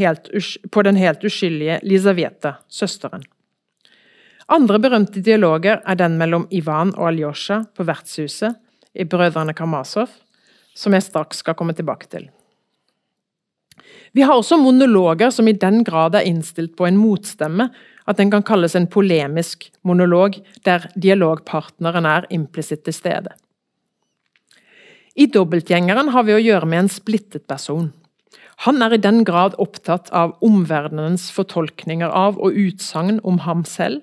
på den helt uskyldige Lizaveta, søsteren. Andre berømte dialoger er den mellom Ivan og Aljosja på vertshuset i Brødrene Karmasov, som jeg straks skal komme tilbake til. Vi har også monologer som i den grad er innstilt på en motstemme at den kan kalles en polemisk monolog, der dialogpartneren er implisitt til stede. I Dobbeltgjengeren har vi å gjøre med en splittet person. Han er i den grad opptatt av omverdenens fortolkninger av og utsagn om ham selv,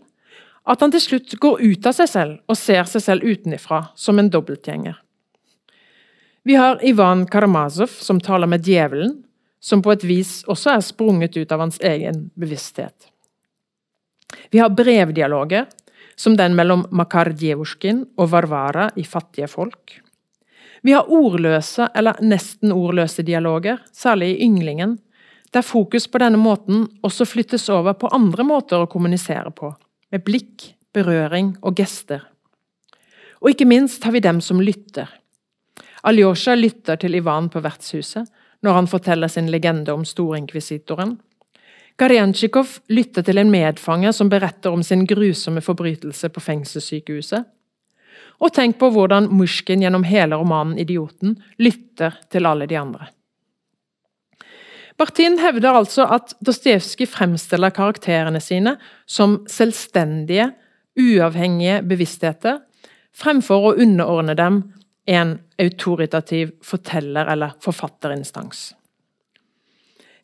at han til slutt går ut av seg selv og ser seg selv utenifra, som en dobbeltgjenger. Vi har Ivan Karamazov, som taler med djevelen, som på et vis også er sprunget ut av hans egen bevissthet. Vi har brevdialoger, som den mellom Makar Djevusjkin og Varvara i Fattige folk. Vi har ordløse eller nesten ordløse dialoger, særlig i Ynglingen, der fokus på denne måten også flyttes over på andre måter å kommunisere på, med blikk, berøring og gester. Og ikke minst har vi dem som lytter. Aljosja lytter til Ivan på vertshuset, når han forteller sin legende om storinkvisitoren. Garjansjikov lytter til en medfange som beretter om sin grusomme forbrytelse på fengselssykehuset. Og tenk på hvordan Mushkin gjennom hele romanen 'Idioten' lytter til alle de andre. Bartin hevder altså at Dostojevskij fremstiller karakterene sine som selvstendige, uavhengige bevisstheter, fremfor å underordne dem en autoritativ forteller- eller forfatterinstans.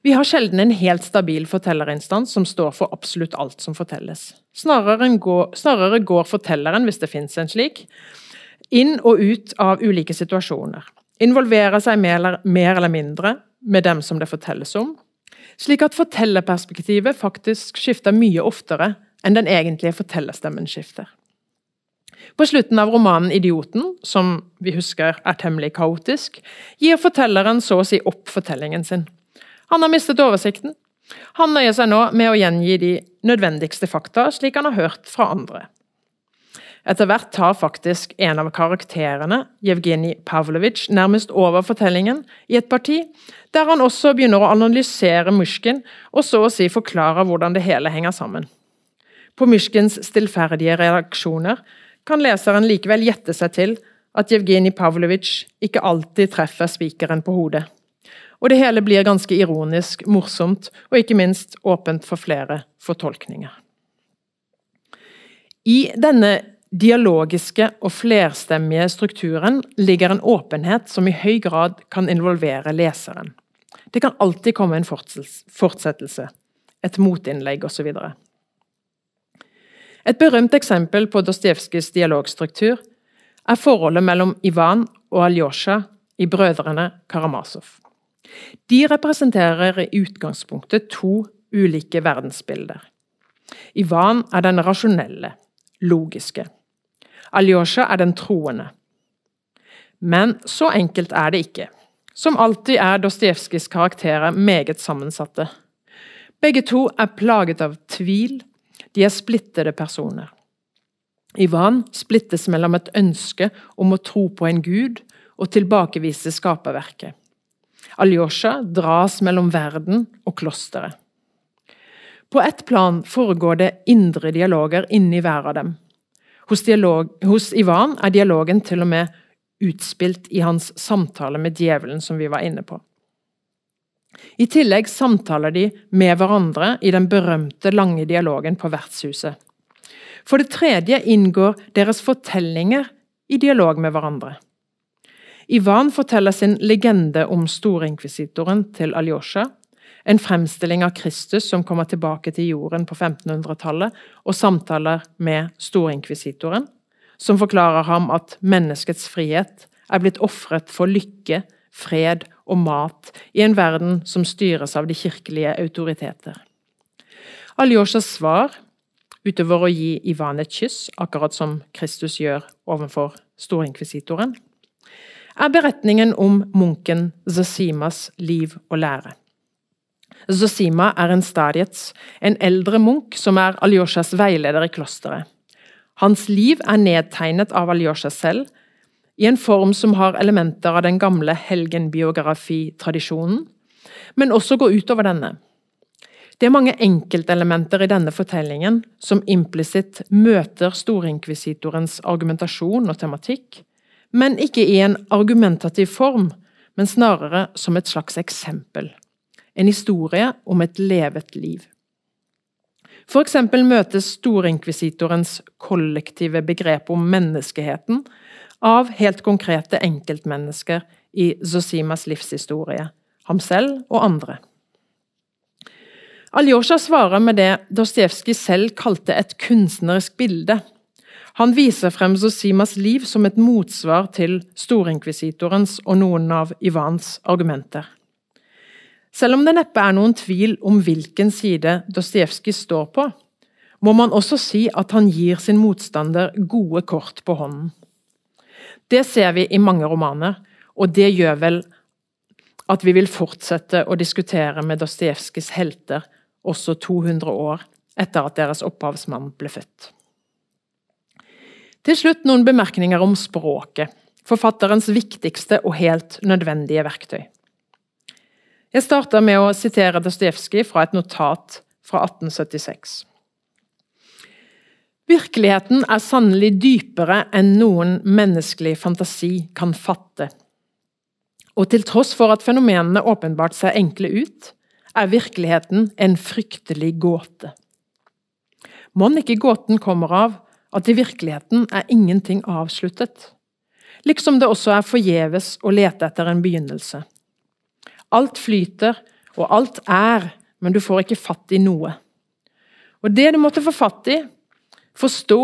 Vi har sjelden en helt stabil fortellerinstans som står for absolutt alt som fortelles. Snarere går, snarere går fortelleren, hvis det finnes en slik, inn og ut av ulike situasjoner. Involverer seg mer eller, mer eller mindre med dem som det fortelles om. Slik at fortellerperspektivet faktisk skifter mye oftere enn den egentlige fortellerstemmen skifter. På slutten av romanen 'Idioten', som vi husker er temmelig kaotisk, gir fortelleren så å si opp fortellingen sin. Han har mistet oversikten. Han nøyer seg nå med å gjengi de nødvendigste fakta, slik han har hørt fra andre. Etter hvert tar faktisk en av karakterene, Jevgenij Pavlovitsj, nærmest over fortellingen i et parti, der han også begynner å analysere Mysjkin og så å si forklare hvordan det hele henger sammen. På Mysjkins stillferdige reaksjoner kan leseren likevel gjette seg til at Jevgenij Pavlovitsj ikke alltid treffer spikeren på hodet. Og det hele blir ganske ironisk, morsomt og ikke minst åpent for flere fortolkninger. I denne dialogiske og flerstemmige strukturen ligger en åpenhet som i høy grad kan involvere leseren. Det kan alltid komme en fortsettelse, et motinnlegg osv. Et berømt eksempel på Dostojevskijs dialogstruktur er forholdet mellom Ivan og Aljosja i Brødrene Karamazov. De representerer i utgangspunktet to ulike verdensbilder. Ivan er den rasjonelle, logiske. Aljosja er den troende. Men så enkelt er det ikke. Som alltid er Dostojevskijs karakterer meget sammensatte. Begge to er plaget av tvil, de er splittede personer. Ivan splittes mellom et ønske om å tro på en gud og tilbakevise skaperverket. Alyosha dras mellom verden og klosteret. På ett plan foregår det indre dialoger inni hver av dem. Hos, dialog, hos Ivan er dialogen til og med utspilt i hans samtale med djevelen, som vi var inne på. I tillegg samtaler de med hverandre i den berømte lange dialogen på vertshuset. For det tredje inngår deres fortellinger i dialog med hverandre. Ivan forteller sin legende om storinkvisitoren til Aljosja, en fremstilling av Kristus som kommer tilbake til jorden på 1500-tallet, og samtaler med storinkvisitoren, som forklarer ham at menneskets frihet er blitt ofret for lykke, fred og mat i en verden som styres av de kirkelige autoriteter. Aljosjas svar, utover å gi Ivan et kyss, akkurat som Kristus gjør overfor storinkvisitoren, er beretningen om munken Zasimas liv og lære. Zosima er en stadiets, en eldre munk som er Aljosjas veileder i klosteret. Hans liv er nedtegnet av Aljosja selv, i en form som har elementer av den gamle helgenbiografitradisjonen, men også går utover denne. Det er mange enkeltelementer i denne fortellingen som implisitt møter storinkvisitorens argumentasjon og tematikk, men ikke i en argumentativ form, men snarere som et slags eksempel. En historie om et levet liv. For eksempel møtes storinkvisitorens kollektive begrep om menneskeheten av helt konkrete enkeltmennesker i Zosimas livshistorie, ham selv og andre. Aljosja svarer med det Dostojevskij selv kalte et kunstnerisk bilde. Han viser frem Zosimas liv som et motsvar til storinkvisitorens og noen av Ivans argumenter. Selv om det neppe er noen tvil om hvilken side Dostojevskij står på, må man også si at han gir sin motstander gode kort på hånden. Det ser vi i mange romaner, og det gjør vel at vi vil fortsette å diskutere med Dostojevskijs helter også 200 år etter at deres opphavsmann ble født. Til slutt noen bemerkninger om språket, forfatterens viktigste og helt nødvendige verktøy. Jeg starter med å sitere Dostojevskij fra et notat fra 1876. Virkeligheten er sannelig dypere enn noen menneskelig fantasi kan fatte. Og til tross for at fenomenene åpenbart ser enkle ut, er virkeligheten en fryktelig gåte. Mon ikke gåten kommer av at i virkeligheten er ingenting avsluttet, liksom det også er forgjeves å lete etter en begynnelse. Alt flyter, og alt er, men du får ikke fatt i noe. Og det du måtte få fatt i, forstå,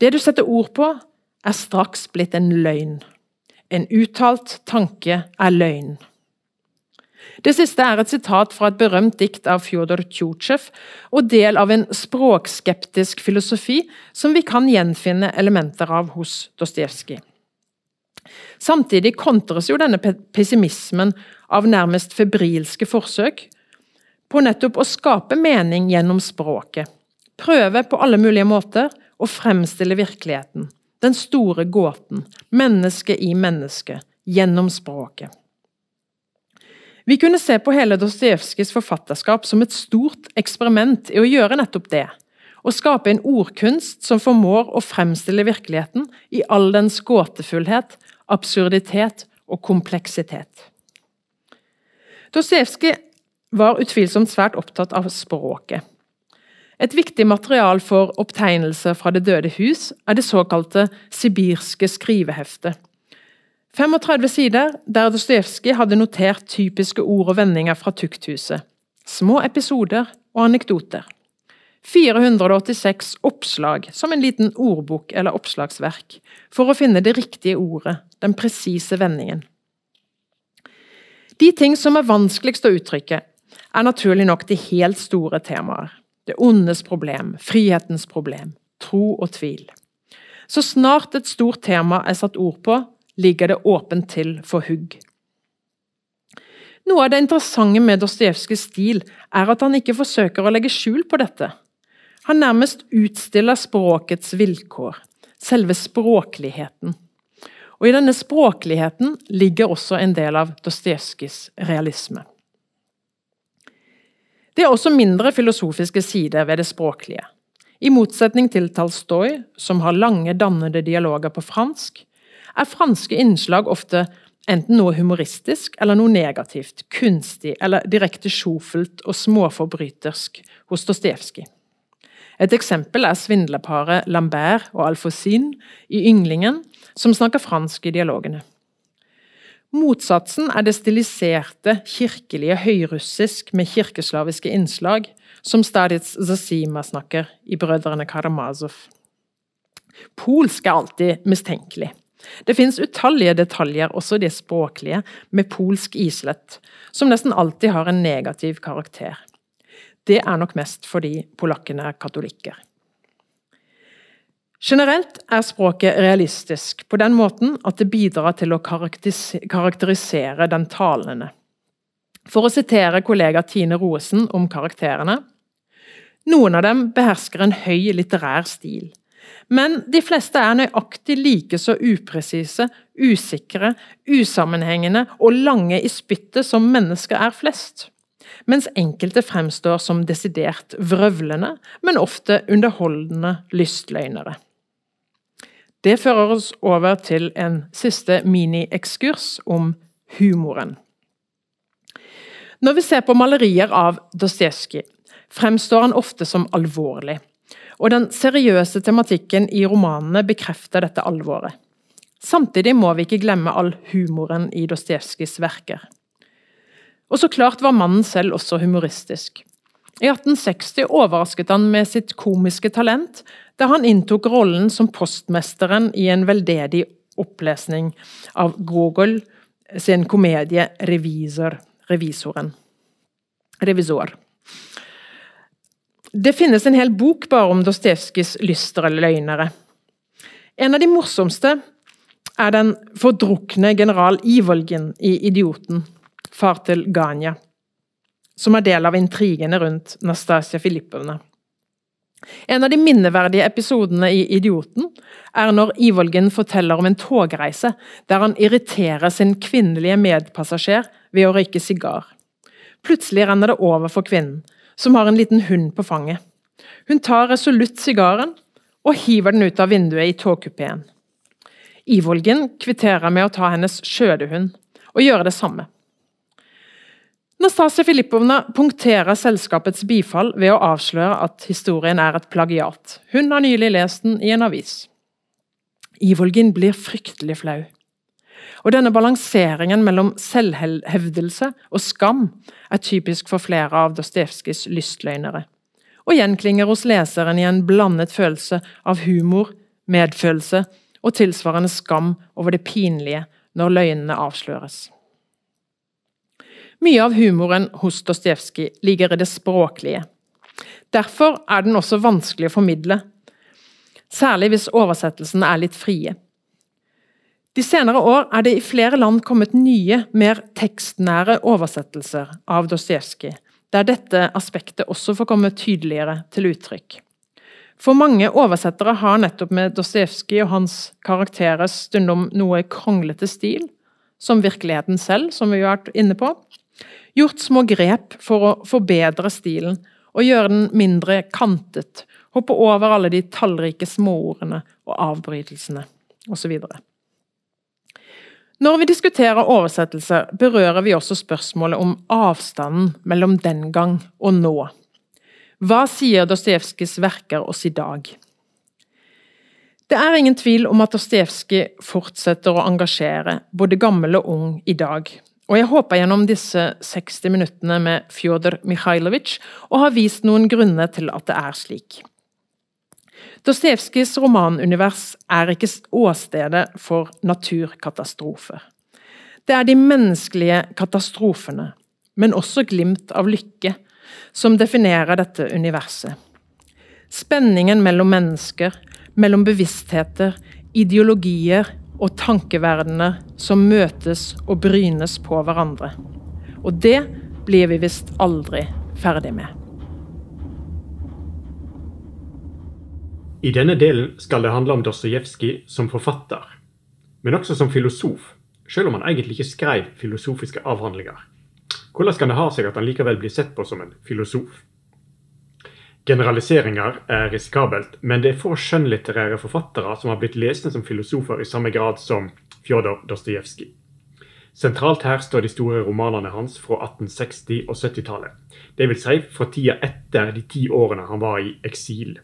det du setter ord på, er straks blitt en løgn. En uttalt tanke er løgn. Det siste er et sitat fra et berømt dikt av Fjodor Tsjutsjev, og del av en språkskeptisk filosofi som vi kan gjenfinne elementer av hos Dostojevskij. Samtidig kontres jo denne pessimismen av nærmest febrilske forsøk på nettopp å skape mening gjennom språket. Prøve på alle mulige måter å fremstille virkeligheten, den store gåten, mennesket i mennesket, gjennom språket. Vi kunne se på hele Dostojevskijs forfatterskap som et stort eksperiment i å gjøre nettopp det. Å skape en ordkunst som formår å fremstille virkeligheten i all dens gåtefullhet, absurditet og kompleksitet. Dostojevskij var utvilsomt svært opptatt av språket. Et viktig material for opptegnelse fra Det døde hus er det såkalte sibirske skriveheftet. 35 sider der Dostojevskij hadde notert typiske ord og vendinger fra tukthuset. Små episoder og anekdoter. 486 oppslag, som en liten ordbok eller oppslagsverk, for å finne det riktige ordet, den presise vendingen. De ting som er vanskeligst å uttrykke, er naturlig nok de helt store temaer. Det ondes problem, frihetens problem, tro og tvil. Så snart et stort tema er satt ord på, ligger det åpent til for hugg. Noe av det interessante med Dostojevskijs stil er at han ikke forsøker å legge skjul på dette. Han nærmest utstiller språkets vilkår, selve språkligheten. Og I denne språkligheten ligger også en del av Dostojevskijs realisme. Det er også mindre filosofiske sider ved det språklige. I motsetning til Talstoy, som har lange, dannede dialoger på fransk, er franske innslag ofte enten noe humoristisk eller noe negativt, kunstig eller direkte sjofelt og småforbrytersk hos Dostojevskij. Et eksempel er svindlerparet Lambert og Alfosin i Ynglingen, som snakker fransk i dialogene. Motsatsen er det stiliserte, kirkelige høyrussisk med kirkeslaviske innslag, som Stadits Zazima snakker i Brødrene Karamazov. Polsk er alltid mistenkelig. Det finnes utallige detaljer, også det språklige, med polsk islett, som nesten alltid har en negativ karakter. Det er nok mest fordi polakkene er katolikker. Generelt er språket realistisk på den måten at det bidrar til å karakterisere den talende. For å sitere kollega Tine Roesen om karakterene Noen av dem behersker en høy litterær stil. Men de fleste er nøyaktig like så upresise, usikre, usammenhengende og lange i spyttet som mennesker er flest. Mens enkelte fremstår som desidert vrøvlende, men ofte underholdende lystløgnere. Det fører oss over til en siste mini-ekskurs om humoren. Når vi ser på malerier av Dostojevskij, fremstår han ofte som alvorlig. Og den seriøse tematikken i romanene bekrefter dette alvoret. Samtidig må vi ikke glemme all humoren i Dostojevskijs verker. Og så klart var mannen selv også humoristisk. I 1860 overrasket han med sitt komiske talent da han inntok rollen som postmesteren i en veldedig opplesning av Gogol sin komedie 'Revisor'. Revisoren. Revisor. Det finnes en hel bok bare om Dostojevskijs lystre løgnere. En av de morsomste er den fordrukne general Ivolgin i 'Idioten', far til Ganya som er del av intrigene rundt Nastasia Filippovna. En av de minneverdige episodene i Idioten er når Ivolgen forteller om en togreise der han irriterer sin kvinnelige medpassasjer ved å røyke sigar. Plutselig renner det over for kvinnen, som har en liten hund på fanget. Hun tar resolutt sigaren og hiver den ut av vinduet i togkupeen. Ivolgen kvitterer med å ta hennes skjødehund og gjøre det samme. Nastasia Filippovna punkterer selskapets bifall ved å avsløre at historien er et plagiat. Hun har nylig lest den i en avis. Ivolgin blir fryktelig flau. Og Denne balanseringen mellom selvhevdelse og skam er typisk for flere av Dostojevskijs lystløgnere, og gjenklinger hos leseren i en blandet følelse av humor, medfølelse og tilsvarende skam over det pinlige når løgnene avsløres. Mye av humoren hos Dostojevskij ligger i det språklige. Derfor er den også vanskelig å formidle, særlig hvis oversettelsene er litt frie. De senere år er det i flere land kommet nye, mer tekstnære oversettelser av Dostojevskij, der dette aspektet også får komme tydeligere til uttrykk. For mange oversettere har nettopp med Dostojevskij og hans karakterer stundom noe kronglete stil, som virkeligheten selv, som vi har vært inne på, Gjort små grep for å forbedre stilen og gjøre den mindre kantet. Hoppe over alle de tallrike småordene og avbrytelsene osv. Når vi diskuterer oversettelse, berører vi også spørsmålet om avstanden mellom den gang og nå. Hva sier Dostojevskijs verker oss i dag? Det er ingen tvil om at Dostojevskij fortsetter å engasjere både gammel og ung i dag. Og jeg håper gjennom disse 60 minuttene med Fjodor Mikhailovitsj å ha vist noen grunner til at det er slik. Dostojevskijs romanunivers er ikke åstedet for naturkatastrofer. Det er de menneskelige katastrofene, men også glimt av lykke, som definerer dette universet. Spenningen mellom mennesker, mellom bevisstheter, ideologier og tankeverdener som møtes og brynes på hverandre. Og det blir vi visst aldri ferdig med. I denne delen skal det handle om Dostojevskij som forfatter, men også som filosof, selv om han egentlig ikke skrev filosofiske avhandlinger. Hvordan kan det ha seg at han likevel blir sett på som en filosof? Generaliseringer er risikabelt, men det er få skjønnlitterære forfattere som har blitt lesende som filosofer i samme grad som Fjodor Dostojevskij. Sentralt her står de store romanene hans fra 1860- og 70-tallet. Dvs. Si fra tida etter de ti årene han var i eksil.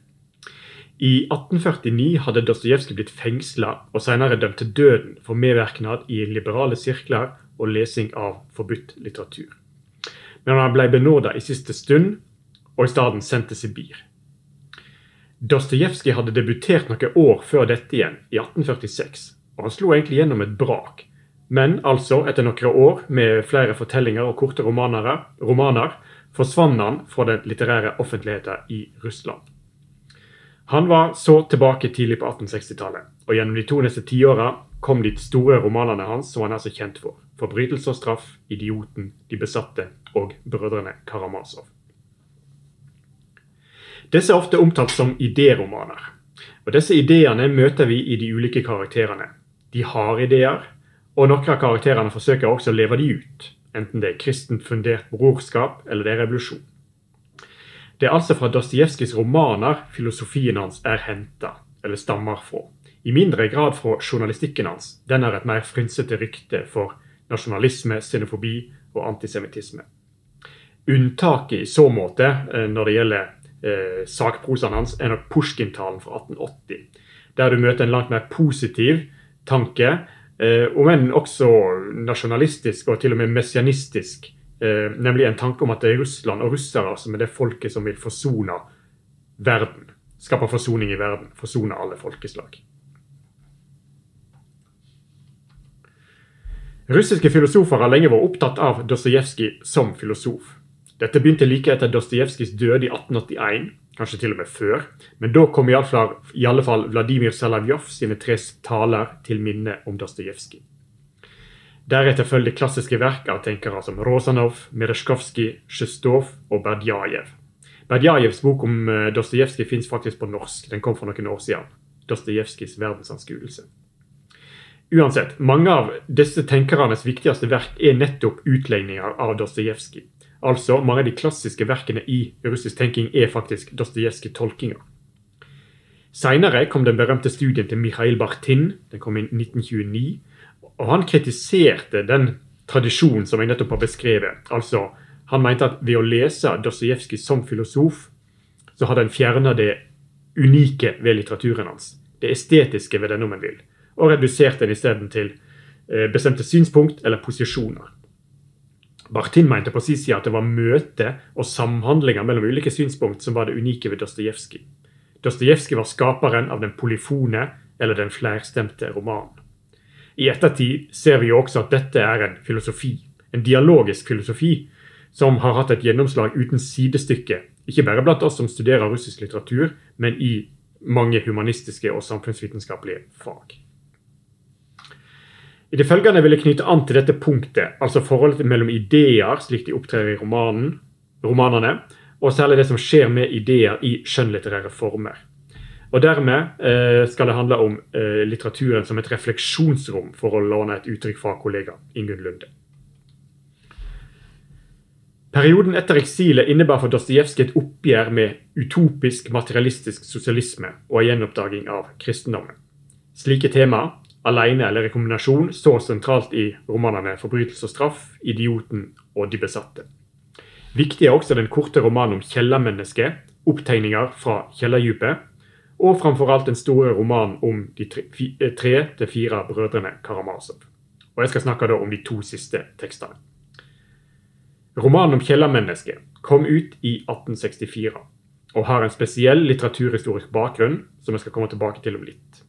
I 1849 hadde Dostojevskij blitt fengsla og senere dømt til døden for medvirknad i liberale sirkler og lesing av forbudt litteratur. Men han ble benåda i siste stund og i stedet sendt til Sibir. Dostojevskij hadde debutert noen år før dette igjen, i 1846, og han slo egentlig gjennom et brak. Men altså, etter noen år med flere fortellinger og korte romaner, romaner forsvant han fra den litterære offentligheten i Russland. Han var så tilbake tidlig på 1860-tallet, og gjennom de to neste tiåra kom de store romanene hans som han er så kjent for. 'Forbrytelse og straff', 'Idioten', 'De besatte' og 'Brødrene Karamazov'. Disse er ofte omtalt som idéromaner. Og Disse ideene møter vi i de ulike karakterene. De har ideer, og noen av karakterene forsøker også å leve de ut. Enten det er kristent fundert brorskap eller det er revolusjon. Det er altså fra Dostojevskijs romaner filosofien hans er henta, eller stammer fra. I mindre grad fra journalistikken hans. Den har et mer frynsete rykte for nasjonalisme, xenofobi og antisemittisme. Unntaket i så måte, eh, når det gjelder eh, sakprosaen hans, er nok Pushkin-talen fra 1880. Der du møter en langt mer positiv tanke, eh, om enn også nasjonalistisk og til og med messianistisk. Eh, nemlig en tanke om at det er Russland og russere som er det folket som vil forsone verden. Skape forsoning i verden. Forsone alle folkeslag. Russiske filosofer har lenge vært opptatt av Dostojevskij som filosof. Dette begynte like etter Dostojevskijs død i 1881, kanskje til og med før. Men da kom i alle fall, i alle fall Vladimir Salavjov sine tre taler til minne om Dostojevskij. Deretter følger klassiske verk av tenkere som Rosanov, Merezjkovskij, Sjestov og Berdjajev. Berdjajevs bok om eh, Dostojevskij fins faktisk på norsk. Den kom for noen år siden. Dostojevskijs verdensanskuelse. Uansett, mange av disse tenkernes viktigste verk er nettopp utlegninger av Dostojevskij. Altså, mange av de klassiske verkene i russisk tenking er faktisk Dostojevskij-tolkinger. Seinere kom den berømte studien til Mikhail Bartin, den kom i 1929. og Han kritiserte den tradisjonen som jeg nettopp har beskrevet. Altså, Han mente at ved å lese Dostojevskij som filosof, så hadde han fjerna det unike ved litteraturen hans. Det estetiske ved den, om en vil. Og reduserte den isteden til eh, bestemte synspunkt eller posisjoner. Bartin mente på sin side at det var møte og samhandlinger mellom ulike synspunkt som var det unike ved Dostojevskij. Dostojevskij var skaperen av den polyfone eller den flerstemte romanen. I ettertid ser vi jo også at dette er en filosofi, en dialogisk filosofi, som har hatt et gjennomslag uten sidestykke, ikke bare blant oss som studerer russisk litteratur, men i mange humanistiske og samfunnsvitenskapelige fag. I det følgende vil jeg knytte an til dette punktet, altså forholdet mellom ideer, slik de opptrer i romanen, romanene, og særlig det som skjer med ideer i skjønnlitterære former. Og Dermed eh, skal det handle om eh, litteraturen som et refleksjonsrom, for å låne et uttrykk fra kollega Ingunn Lunde. Perioden etter eksilet innebar for Dostojevskij et oppgjør med utopisk materialistisk sosialisme og en gjenoppdaging av kristendommen. Slike temaer alene eller i kombinasjon så sentralt i romanene 'Forbrytelse og straff', 'Idioten' og 'De besatte'. Viktig er også den korte romanen om kjellermennesket, opptegninger fra kjellerdypet, og framfor alt den store romanen om de tre til fire brødrene Karamazov. Og Jeg skal snakke da om de to siste tekstene. Romanen om kjellermennesket kom ut i 1864 og har en spesiell litteraturhistorisk bakgrunn som jeg skal komme tilbake til om litt.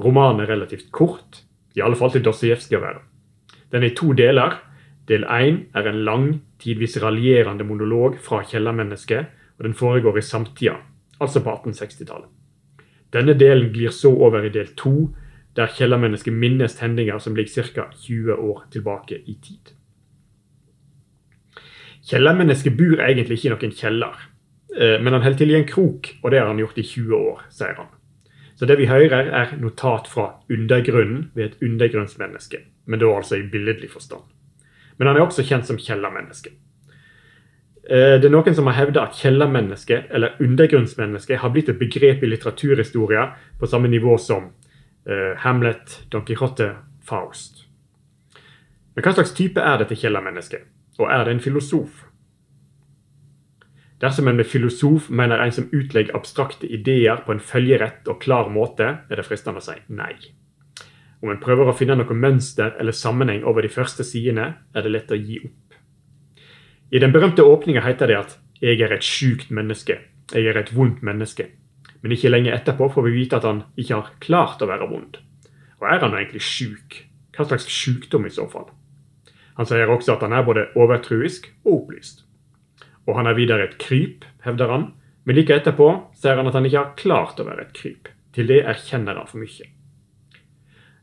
Romanen er relativt kort, i alle fall til Dostojevskij å være. Den er i to deler. Del én er en lang, tidvis raljerende monolog fra kjellermennesket, og den foregår i samtida, altså på 1860-tallet. Denne delen glir så over i del to, der kjellermennesket minnes hendinger som ligger ca. 20 år tilbake i tid. Kjellermennesket bor egentlig ikke i noen kjeller, eh, men han holder til i en krok, og det har han gjort i 20 år, sier han. Så det vi hører, er notat fra undergrunnen ved et undergrunnsmenneske, men da altså i billedlig forstand. Men han er også kjent som kjellermenneske. Eh, det er noen som har hevda at kjellermenneske, eller undergrunnsmenneske, har blitt et begrep i litteraturhistoria på samme nivå som uh, Hamlet, Don Quijote, Faust. Men hva slags type er dette kjellermennesket? Og er det en filosof? Dersom en med filosof mener en som utlegger abstrakte ideer på en følgerett og klar måte, er det fristende å si nei. Om en prøver å finne noe mønster eller sammenheng over de første sidene, er det lett å gi opp. I den berømte åpninga heter det at 'jeg er et sjukt menneske', 'jeg er et vondt menneske'. Men ikke lenge etterpå får vi vite at han ikke har klart å være vond. Og er han egentlig sjuk? Hva slags sjukdom i så fall? Han sier også at han er både overtruisk og opplyst. Og han er videre et kryp, hevder han, men like etterpå ser han at han ikke har klart å være et kryp. Til det erkjenner han for mye.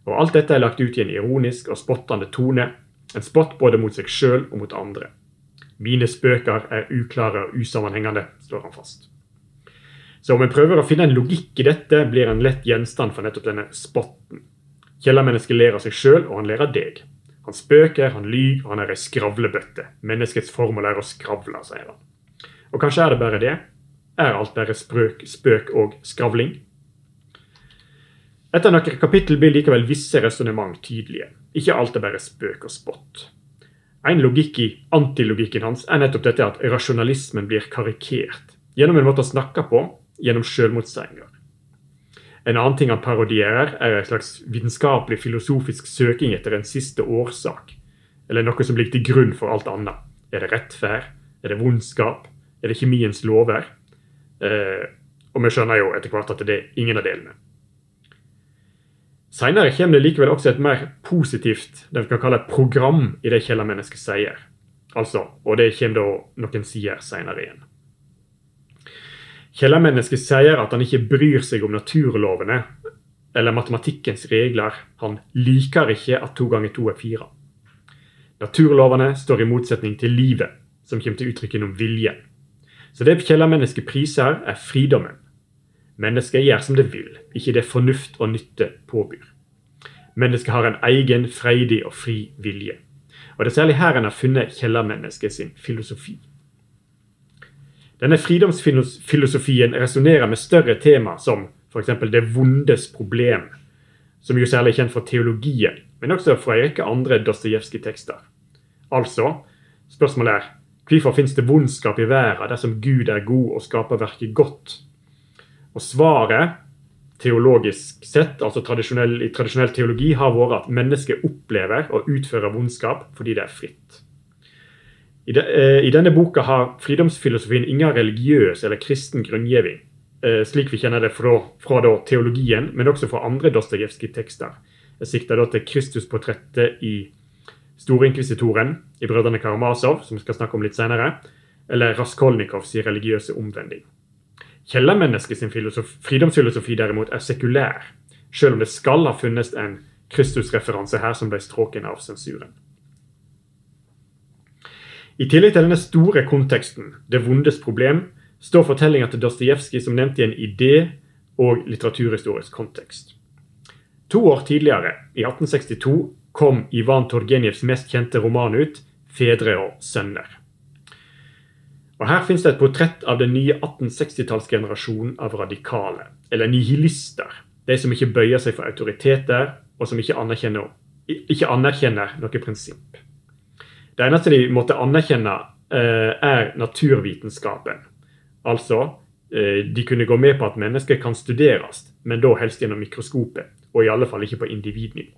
Og Alt dette er lagt ut i en ironisk og spottende tone, en spott både mot seg sjøl og mot andre. Mine spøker er uklare og usammenhengende, slår han fast. Så om en prøver å finne en logikk i dette, blir en lett gjenstand for nettopp denne spotten. Kjellermennesket ler av seg sjøl, og han ler av deg. Han spøker, han lyver, og han er ei skravlebøtte. Menneskets formål er å skravle, sier han. Og kanskje er det bare det? Er alt bare sprøk, spøk og skravling? Etter noen kapittel blir likevel visse resonnement tydelige. Ikke alt er bare spøk og spott. En logikk i antilogikken hans er nettopp dette at rasjonalismen blir karikert gjennom en måte å snakke på, gjennom sjølmotsigelser. En annen ting han parodierer, er en slags vitenskapelig filosofisk søking etter en siste årsak. Eller noe som ligger til grunn for alt annet. Er det rettferd? Er det vondskap? Er det kjemiens lover? Eh, og vi skjønner jo etter hvert at det er ingen av delene. Seinere kommer det likevel også et mer positivt det vi kan kalle program i det kjellermennesket sier. Altså, og det kommer da noen sider seinere igjen. Kjellermennesket sier at han ikke bryr seg om naturlovene eller matematikkens regler. Han liker ikke at to ganger to er fire. Naturlovene står i motsetning til livet, som kommer til uttrykk gjennom vilje. Så det kjellermennesket priser, er fridommen. Mennesket gjør som det vil, ikke det fornuft og nytte påbyr. Mennesket har en egen, freidig og fri vilje. Og Det er særlig her en har funnet kjellermennesket sin filosofi. Denne fridomsfilosofien resonnerer med større tema som f.eks. det vondes problem, som jo særlig er kjent fra teologien, men også fra en rekke andre Dostojevskij-tekster. Altså, spørsmålet er hvorfor finnes det vondskap i verden dersom Gud er god og skaper verket godt? Og svaret, teologisk sett, altså tradisjonell, i tradisjonell teologi, har vært at mennesket opplever og utfører vondskap fordi det er fritt. I, de, eh, I, denne boka har fridomsfilosofien ingen religiøs eller kristen grunngiving, eh, slik vi kjenner det fra, fra teologien, men også fra andre Dostojevskij-tekster. Jeg sikter da til Kristusportrettet i Storinkvisitoren i Brødrene Karamazov, som vi skal snakke om litt senere, eller Raskolnikovs religiøse omvending. Kjellermennesket sin fridomsfilosofi derimot er sekulær, selv om det skal ha funnes en Kristusreferanse her som ble stråken av sensuren. I tillegg til denne store konteksten, det vondes problem, står fortellinga til Dostojevskij som nevnt i en idé- og litteraturhistorisk kontekst. To år tidligere, i 1862, kom Ivan Torgenjevs mest kjente roman ut, 'Fedre og sønner'. Og Her finnes det et portrett av den nye 1860-tallsgenerasjonen av radikale, eller nihilister. De som ikke bøyer seg for autoriteter, og som ikke anerkjenner, ikke anerkjenner noe prinsipp. Det eneste de måtte anerkjenne eh, er naturvitenskapen. Altså, eh, de kunne gå med på at mennesker kan studeres, men da helst gjennom mikroskopet, og i alle fall ikke på individnivå.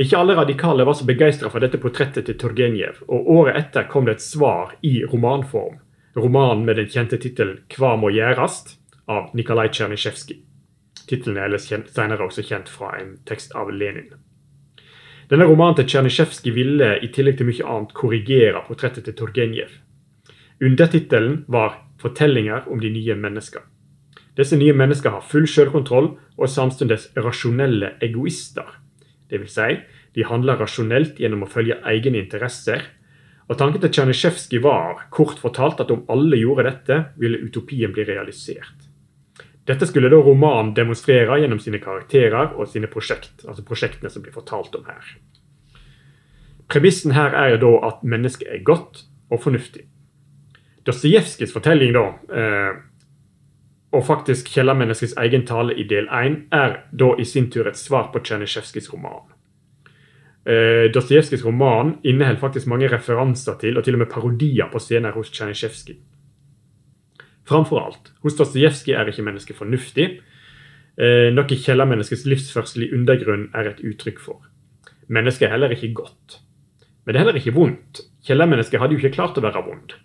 Ikke alle radikale var så begeistra for dette portrettet til Turgenev, og året etter kom det et svar i romanform. Romanen med den kjente tittelen 'Hva må gjærast?' av Nikolaj Tsjernisjevskij. Tittelen er senere også kjent fra en tekst av Lenin. Denne romanen til Tsjernisjevskij ville i tillegg til mye annet korrigere portrettet til Torgenjev. Undertittelen var 'Fortellinger om de nye mennesker'. Disse nye mennesker har full selvkontroll og er samtidig rasjonelle egoister. Det vil si, de handler rasjonelt gjennom å følge egne interesser. Og Tanken til Tsjernisjevskij var kort fortalt at om alle gjorde dette, ville utopien bli realisert. Dette skulle da romanen demonstrere gjennom sine karakterer og sine prosjekt, altså prosjektene som blir fortalt om her. Premissen her er da at mennesket er godt og fornuftig. Dostojevskijs fortelling, da, eh, og faktisk kjellermenneskets egen tale i del 1, er da i sin tur et svar på Tsjernesjevskijs roman. Eh, Dostojevskijs roman inneholder faktisk mange referanser til, og til og med parodier på scener hos Tsjernitsjevskij. Framfor alt, hos Dostojevskij er ikke mennesket fornuftig, eh, noe kjellermenneskets livsførsel i undergrunnen er et uttrykk for. Mennesket er heller ikke godt. Men det er heller ikke vondt. Kjellermennesket hadde jo ikke klart å være vondt.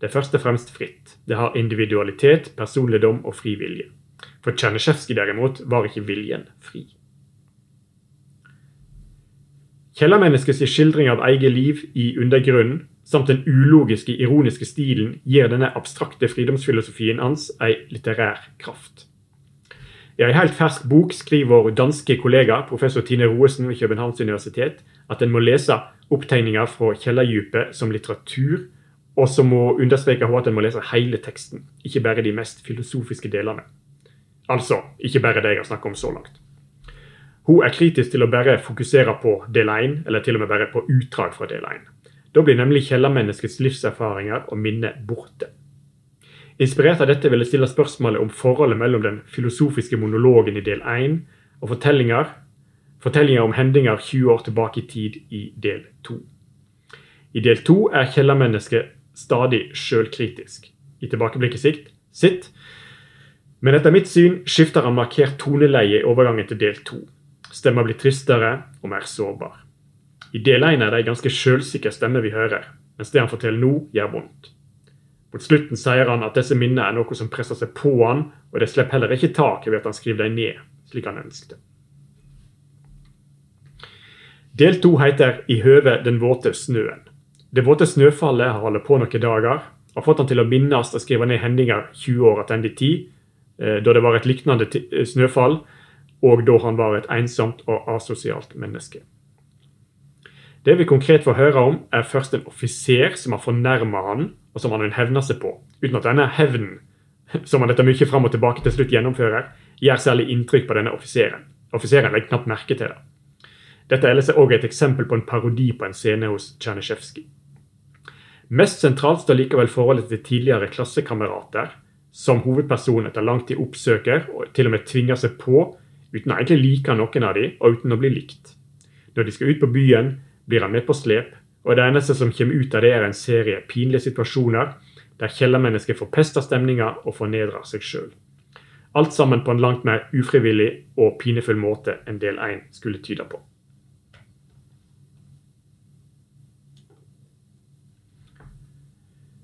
Det er først og fremst fritt. Det har individualitet, personligdom og fri vilje. For Tsjernesjevskij derimot var ikke viljen fri. Kjellermenneskets skildring av eget liv i undergrunnen, samt den ulogiske, ironiske stilen, gir denne abstrakte fridomsfilosofien hans ei litterær kraft. I ei helt fersk bok skriver danske kollega professor Tine Roesen ved Københavns universitet at en må lese opptegninger fra kjellerdypet som litteratur og så må understreke hun at en må lese hele teksten, ikke bare de mest filosofiske delene. Altså ikke bare det jeg har snakket om så langt. Hun er kritisk til å bare fokusere på del 1, eller til og med bare på utdrag fra del 1. Da blir nemlig kjellermenneskets livserfaringer og minne borte. Inspirert av dette vil jeg stille spørsmålet om forholdet mellom den filosofiske monologen i del 1 og fortellinger, fortellinger om hendinger 20 år tilbake i tid i del 2. I del 2 er kjellermennesket stadig sjølkritisk. I tilbakeblikket sitt. Men etter mitt syn skifter han markert toneleie i overgangen til del 2. Stemma blir tristere og mer sårbar. I del én er det ei ganske sjølsikker stemme vi hører, mens det han forteller nå, gjør vondt. Mot slutten sier han at disse minnene er noe som presser seg på han, og det slipper heller ikke taket ved at han skriver dem ned, slik han ønsket. Del to heter I høve den våte snøen. Det våte snøfallet har holdt på noen dager, har fått han til å minnes og skrive ned hendinger 20 år tilbake i tid, eh, da det var et lignende eh, snøfall, og da han var et ensomt og asosialt menneske. Det vi konkret får høre om, er først en offiser som har fornærma han, og som han vil hevne seg på, uten at denne hevnen, som han etter mye fram og tilbake til slutt gjennomfører, gjør særlig inntrykk på denne offiseren. Offiseren legger knapt merke til det. Dette er ellers også et eksempel på en parodi på en scene hos Tsjernesjevskij. Mest sentralt står likevel forholdet til tidligere klassekamerater, som hovedpersonen etter lang tid oppsøker og til og med tvinger seg på, uten å egentlig like noen av dem, og uten å bli likt. Når de skal ut på byen, blir han med på slep, og det eneste som kommer ut av det, er en serie pinlige situasjoner der kjellermennesket forpester stemninga og fornedrer seg sjøl. Alt sammen på en langt mer ufrivillig og pinefull måte enn del én skulle tyde på.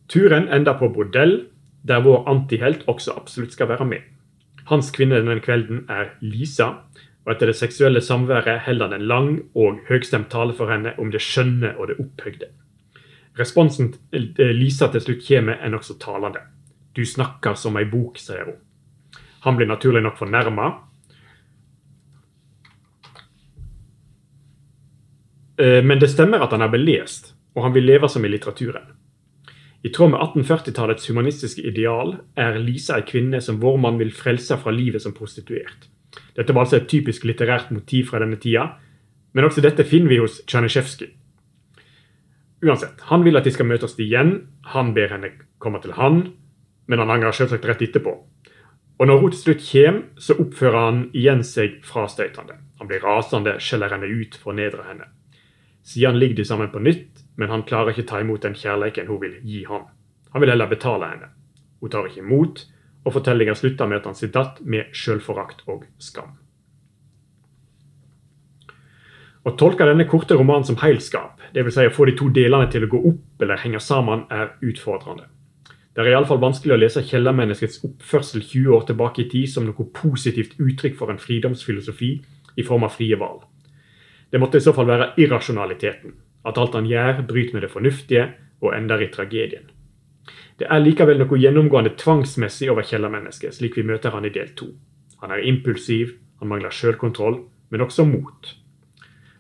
Turen ender på bordell, der vår antihelt også absolutt skal være med. Hans kvinne denne kvelden er Lisa, og etter det seksuelle samværet holder han en lang og høgstemt tale for henne om det skjønne og det opphøgde. Responsen Lisa til slutt kommer, er nokså talende. Du snakker som ei bok, sier hun. Han blir naturlig nok fornærma. Eh, men det stemmer at han er belest, og han vil leve som i litteraturen. I tråd med 1840-tallets humanistiske ideal er Lisa ei kvinne som vår mann vil frelse fra livet som prostituert. Dette var altså et typisk litterært motiv fra denne tida, men også dette finner vi hos Tsjernesjevskij. Uansett, han vil at de skal møtes igjen, han ber henne komme til han, men han angrer selvsagt rett etterpå. Og når hun til slutt kommer, så oppfører han igjen seg frastøytende. Han blir rasende, skjeller henne ut, fornedrer henne. Siden ligger de sammen på nytt, men han klarer ikke ta imot den kjærligheten hun vil gi ham. Han vil heller betale henne. Hun tar ikke imot, og fortellinga slutter med at han sitter datt med sjølforakt og skam. Å tolke denne korte romanen som heilskap, dvs. Si å få de to delene til å gå opp eller henge sammen, er utfordrende. Det er iallfall vanskelig å lese kjellermenneskets oppførsel 20 år tilbake i tid som noe positivt uttrykk for en fridomsfilosofi i form av frie valg. Det måtte i så fall være irrasjonaliteten, at alt han gjør, bryter med det fornuftige og ender i tragedien. Det er likevel noe gjennomgående tvangsmessig over kjellermennesket, slik vi møter han i del to. Han er impulsiv, han mangler sjølkontroll, men også mot.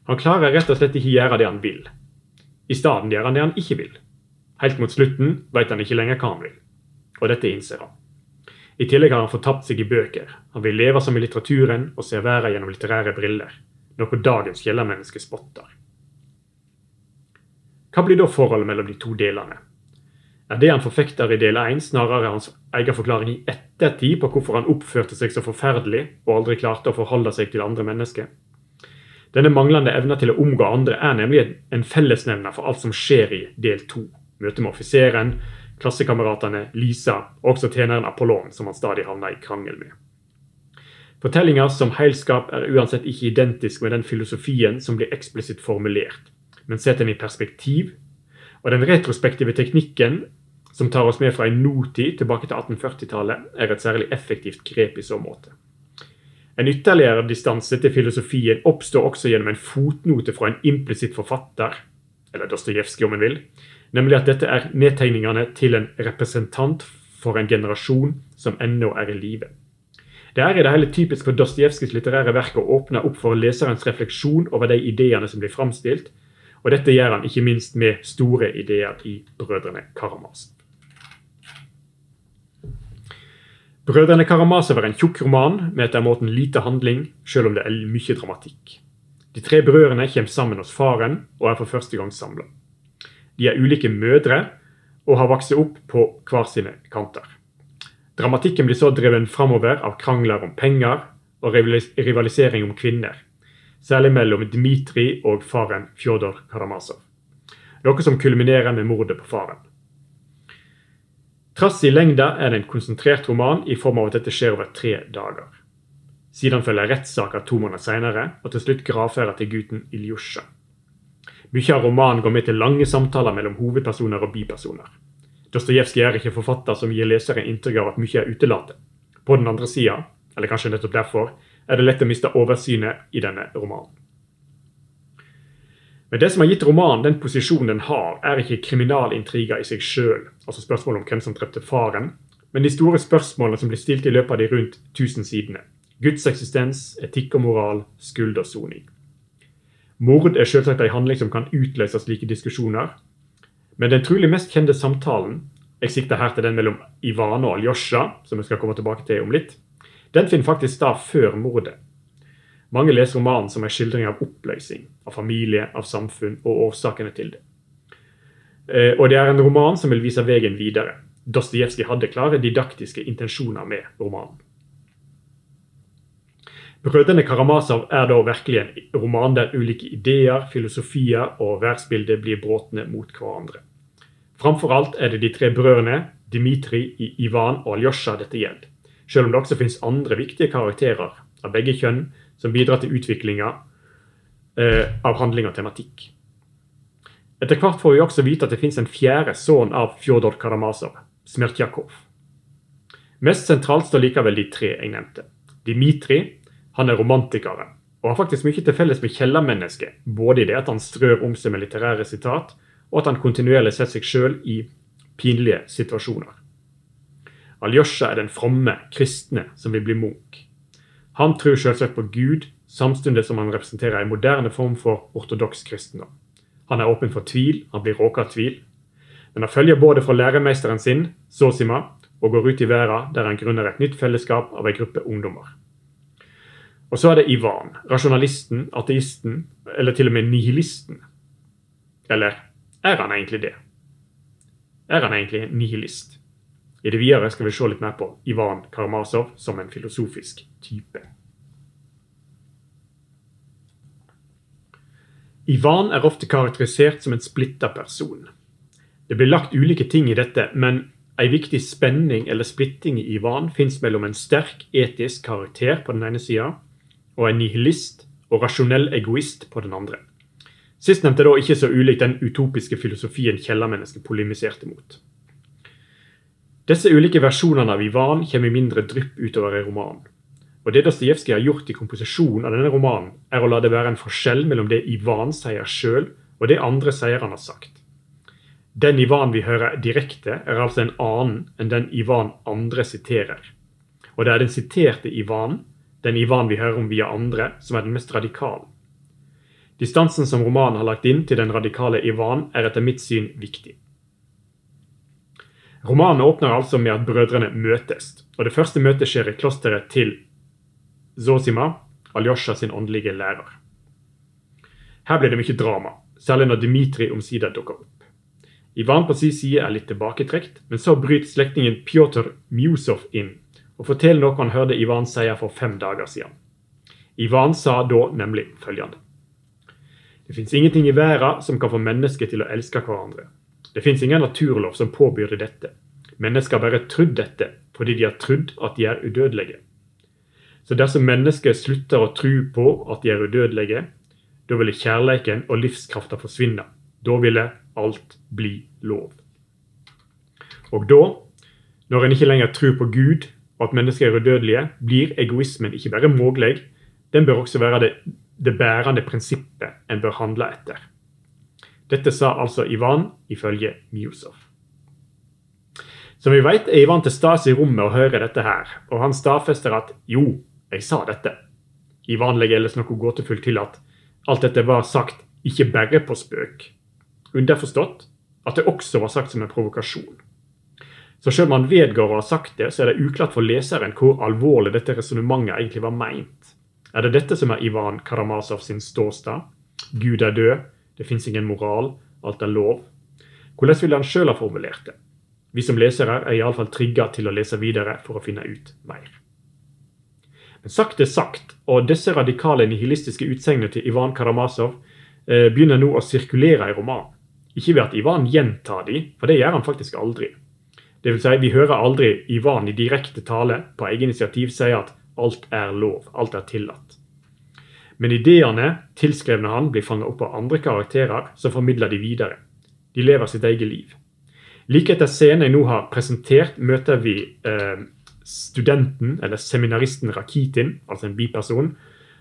Han klarer rett og slett ikke gjøre det han vil. I stedet gjør han det han ikke vil. Helt mot slutten vet han ikke lenger hva han vil. Og dette innser han. I tillegg har han fortapt seg i bøker. Han vil leve som i litteraturen og se verden gjennom litterære briller. Noe dagens kjellermenneske spotter. Hva blir da forholdet mellom de to delene? Er det han forfekter i del 1 snarere hans egen forklaring i ettertid på hvorfor han oppførte seg så forferdelig og aldri klarte å forholde seg til andre mennesker? Denne manglende evna til å omgå andre er nemlig en fellesnevner for alt som skjer i del to. Møtet med offiseren, klassekameratene, Lisa og også tjeneren Apollon, som han stadig havner i krangel med. Fortellinger som heilskap er uansett ikke identisk med den filosofien som blir eksplisitt formulert, men setter den i perspektiv. Og den retrospektive teknikken som tar oss med fra en notid tilbake til 1840-tallet, er et særlig effektivt grep i så måte. En ytterligere distanse til filosofien oppstår også gjennom en fotnote fra en implisitt forfatter, eller Dostojevskij om en vil, nemlig at dette er nedtegningene til en representant for en generasjon som ennå er i live. Det er i det hele typisk for Dostojevskijs litterære verk å åpne opp for leserens refleksjon over de ideene som blir framstilt, og dette gjør han ikke minst med store ideer i Brødrene Karamazov. Brødrene Karamazov er en tjukk roman med etter måten lite handling, selv om det er mye dramatikk. De tre brødrene kommer sammen hos faren og er for første gang samla. De er ulike mødre og har vokst opp på hver sine kanter. Dramatikken blir så drevet framover av krangler om penger og rivalisering om kvinner, særlig mellom Dmitrij og faren Fjodor Karamazov. Noe som kulminerer med mordet på faren. Trass i lengda er det en konsentrert roman i form av at dette skjer over tre dager. Siden følger rettssaker to måneder senere, og til slutt gravferda til gutten Iljusja. Mye av romanen går med til lange samtaler mellom hovedpersoner og bipersoner. Dostojevskij er ikke forfatter som gir leseren inntrykk av at mye er utelatt. På den andre sida, eller kanskje nettopp derfor, er det lett å miste oversynet i denne romanen. Men det som har gitt romanen den posisjonen den har, er ikke kriminalintriger i seg sjøl, altså spørsmålet om hvem som drepte faren, men de store spørsmålene som blir stilt i løpet av de rundt 1000 sidene. Guds eksistens, etikk og moral, skyld og soning. Mord er selvsagt en handling som kan utløse slike diskusjoner, men den trolig mest kjente samtalen, jeg sikter her til den mellom Ivane og Aljosha, som vi skal komme tilbake til om litt, den finner faktisk sted før mordet. Mange leser romanen som en skildring av oppløsning, av familie, av samfunn og årsakene til det. Eh, og det er en roman som vil vise veien videre. Dostojevskij hadde klare didaktiske intensjoner med romanen. Brødrene Karamazov er da virkelig en roman der ulike ideer, filosofier og verdensbilder blir bråtne mot hverandre. Framfor alt er det de tre brødrene, Dmitrij, Ivan og Aljosja, dette gjelder. Selv om det også finnes andre viktige karakterer av begge kjønn som bidrar til utviklinga eh, av handling og tematikk. Etter hvert får vi også vite at det finnes en fjerde sønn av Fjodor Karamazov, Smertjakov. Mest sentralt står likevel de tre jeg nevnte. Dimitri han er romantikeren, og har faktisk mye til felles med kjellermennesket, både i det at han strør om seg med litterære sitat, og at han kontinuerlig setter seg sjøl i pinlige situasjoner. Aljosja er den fromme, kristne som vil bli Munch. Han tror selvsagt på Gud, samtidig som han representerer en moderne form for ortodoks kristendom. Han er åpen for tvil, han blir råka av tvil. Men han følger både fra læremesteren sin, Sosima, og går ut i verden der han grunner et nytt fellesskap av en gruppe ungdommer. Og så er det Ivan, rasjonalisten, ateisten, eller til og med nihilisten. Eller er han egentlig det? Er han egentlig nihilist? I det videre skal vi se litt mer på Ivan Karamazov som en filosofisk type. Ivan er ofte karakterisert som en splitta person. Det blir lagt ulike ting i dette, men en viktig spenning eller splitting i Ivan fins mellom en sterk etisk karakter på den ene sida og en nihilist og rasjonell egoist på den andre. Sistnevnte er da ikke så ulikt den utopiske filosofien kjellermennesket polemiserte mot. Disse ulike versjonene av Ivan kommer i mindre drypp utover i romanen. Og Det Dostojevskij har gjort i komposisjonen av denne romanen, er å la det være en forskjell mellom det Ivan sier sjøl, og det andre sier han har sagt. Den Ivan vi hører direkte, er altså en annen enn den Ivan andre siterer. Og det er den siterte Ivan, den Ivan vi hører om via andre, som er den mest radikale. Distansen som romanen har lagt inn til den radikale Ivan, er etter mitt syn viktig. Romanen åpner altså med at brødrene møtes, og det første møtet skjer i klosteret til Zosima, Aljosha sin åndelige lærer. Her blir det mye drama, særlig når Dimitri omsider dukker opp. Ivan på sin side er litt tilbaketrukket, men så bryter slektningen Pjotr Mjusov inn og forteller noe han hørte Ivan si for fem dager siden. Ivan sa da nemlig følgende. Det fins ingenting i verden som kan få mennesker til å elske hverandre. Det fins ingen naturlov som påbyr dette. Mennesker har bare trodd dette fordi de har trodd at de er udødelige. Så dersom mennesker slutter å tro på at de er udødelige, da ville kjærleiken og livskrafta forsvinne. Da ville alt bli lov. Og da, når en ikke lenger tror på Gud og at mennesker er udødelige, blir egoismen ikke bare mulig, den bør også være det, det bærende prinsippet en bør handle etter. Dette sa altså Ivan ifølge Mjusov. Som vi vet, er Ivan til stede i rommet og hører dette her, og han stadfester at jo, jeg sa dette. Ivan legger ellers noe gåtefullt til at alt dette var sagt ikke bare på spøk. Underforstått at det også var sagt som en provokasjon. Så selv om han vedgår å ha sagt det, så er det uklart for leseren hvor alvorlig dette resonnementet egentlig var meint. Er det dette som er Ivan Karamazov sin ståstad? Gud er død, det fins ingen moral, alt er lov. Hvordan ville han sjøl ha formulert det? Vi som lesere er iallfall trigga til å lese videre for å finne ut mer. Men sagt er sagt, og disse radikale nihilistiske utsegnene til Ivan Karamazov eh, begynner nå å sirkulere i romanen. Ikke ved at Ivan gjentar de, for det gjør han faktisk aldri. Det vil si, Vi hører aldri Ivan i direkte tale på egen initiativ si at alt er lov, alt er tillatt. Men ideene tilskrevne han blir fanget opp av andre karakterer som formidler de videre. De lever sitt eget liv. Like etter scenen jeg nå har presentert, møter vi eh, studenten, eller seminaristen Rakitin, altså en biperson,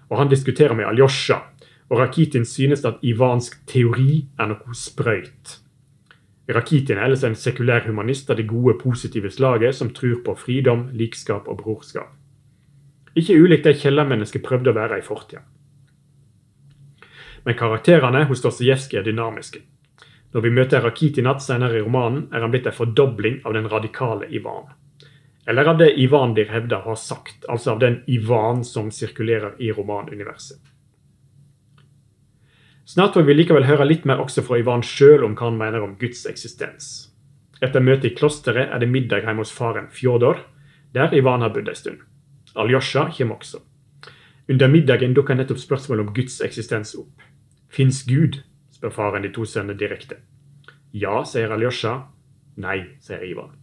og han diskuterer med Aljosja. Og Rakitin synes at ivansk teori er noe sprøyt. Rakitin er ellers en sekulær humanist av det gode, positive slaget som tror på fridom, likskap og brorskap. Ikke ulikt det kjellermennesket prøvde å være i fortida. Men karakterene hos Dostojevskij er dynamiske. Når vi møter Rakitinat senere i romanen, er han blitt en fordobling av den radikale Ivan. Eller av det Ivan blir hevda har sagt, altså av den Ivan som sirkulerer i romanuniverset. Snart får vi likevel høre litt mer også fra Ivan sjøl om hva han mener om Guds eksistens. Etter møtet i klosteret er det middag hjemme hos faren Fjodor, der Ivan har bodd en stund. Aljosja kommer også. Under middagen dukker nettopp spørsmålet om Guds eksistens opp. Fins Gud? spør faren de to sønnene direkte. Ja, sier Aljosja. Nei, sier Ivan.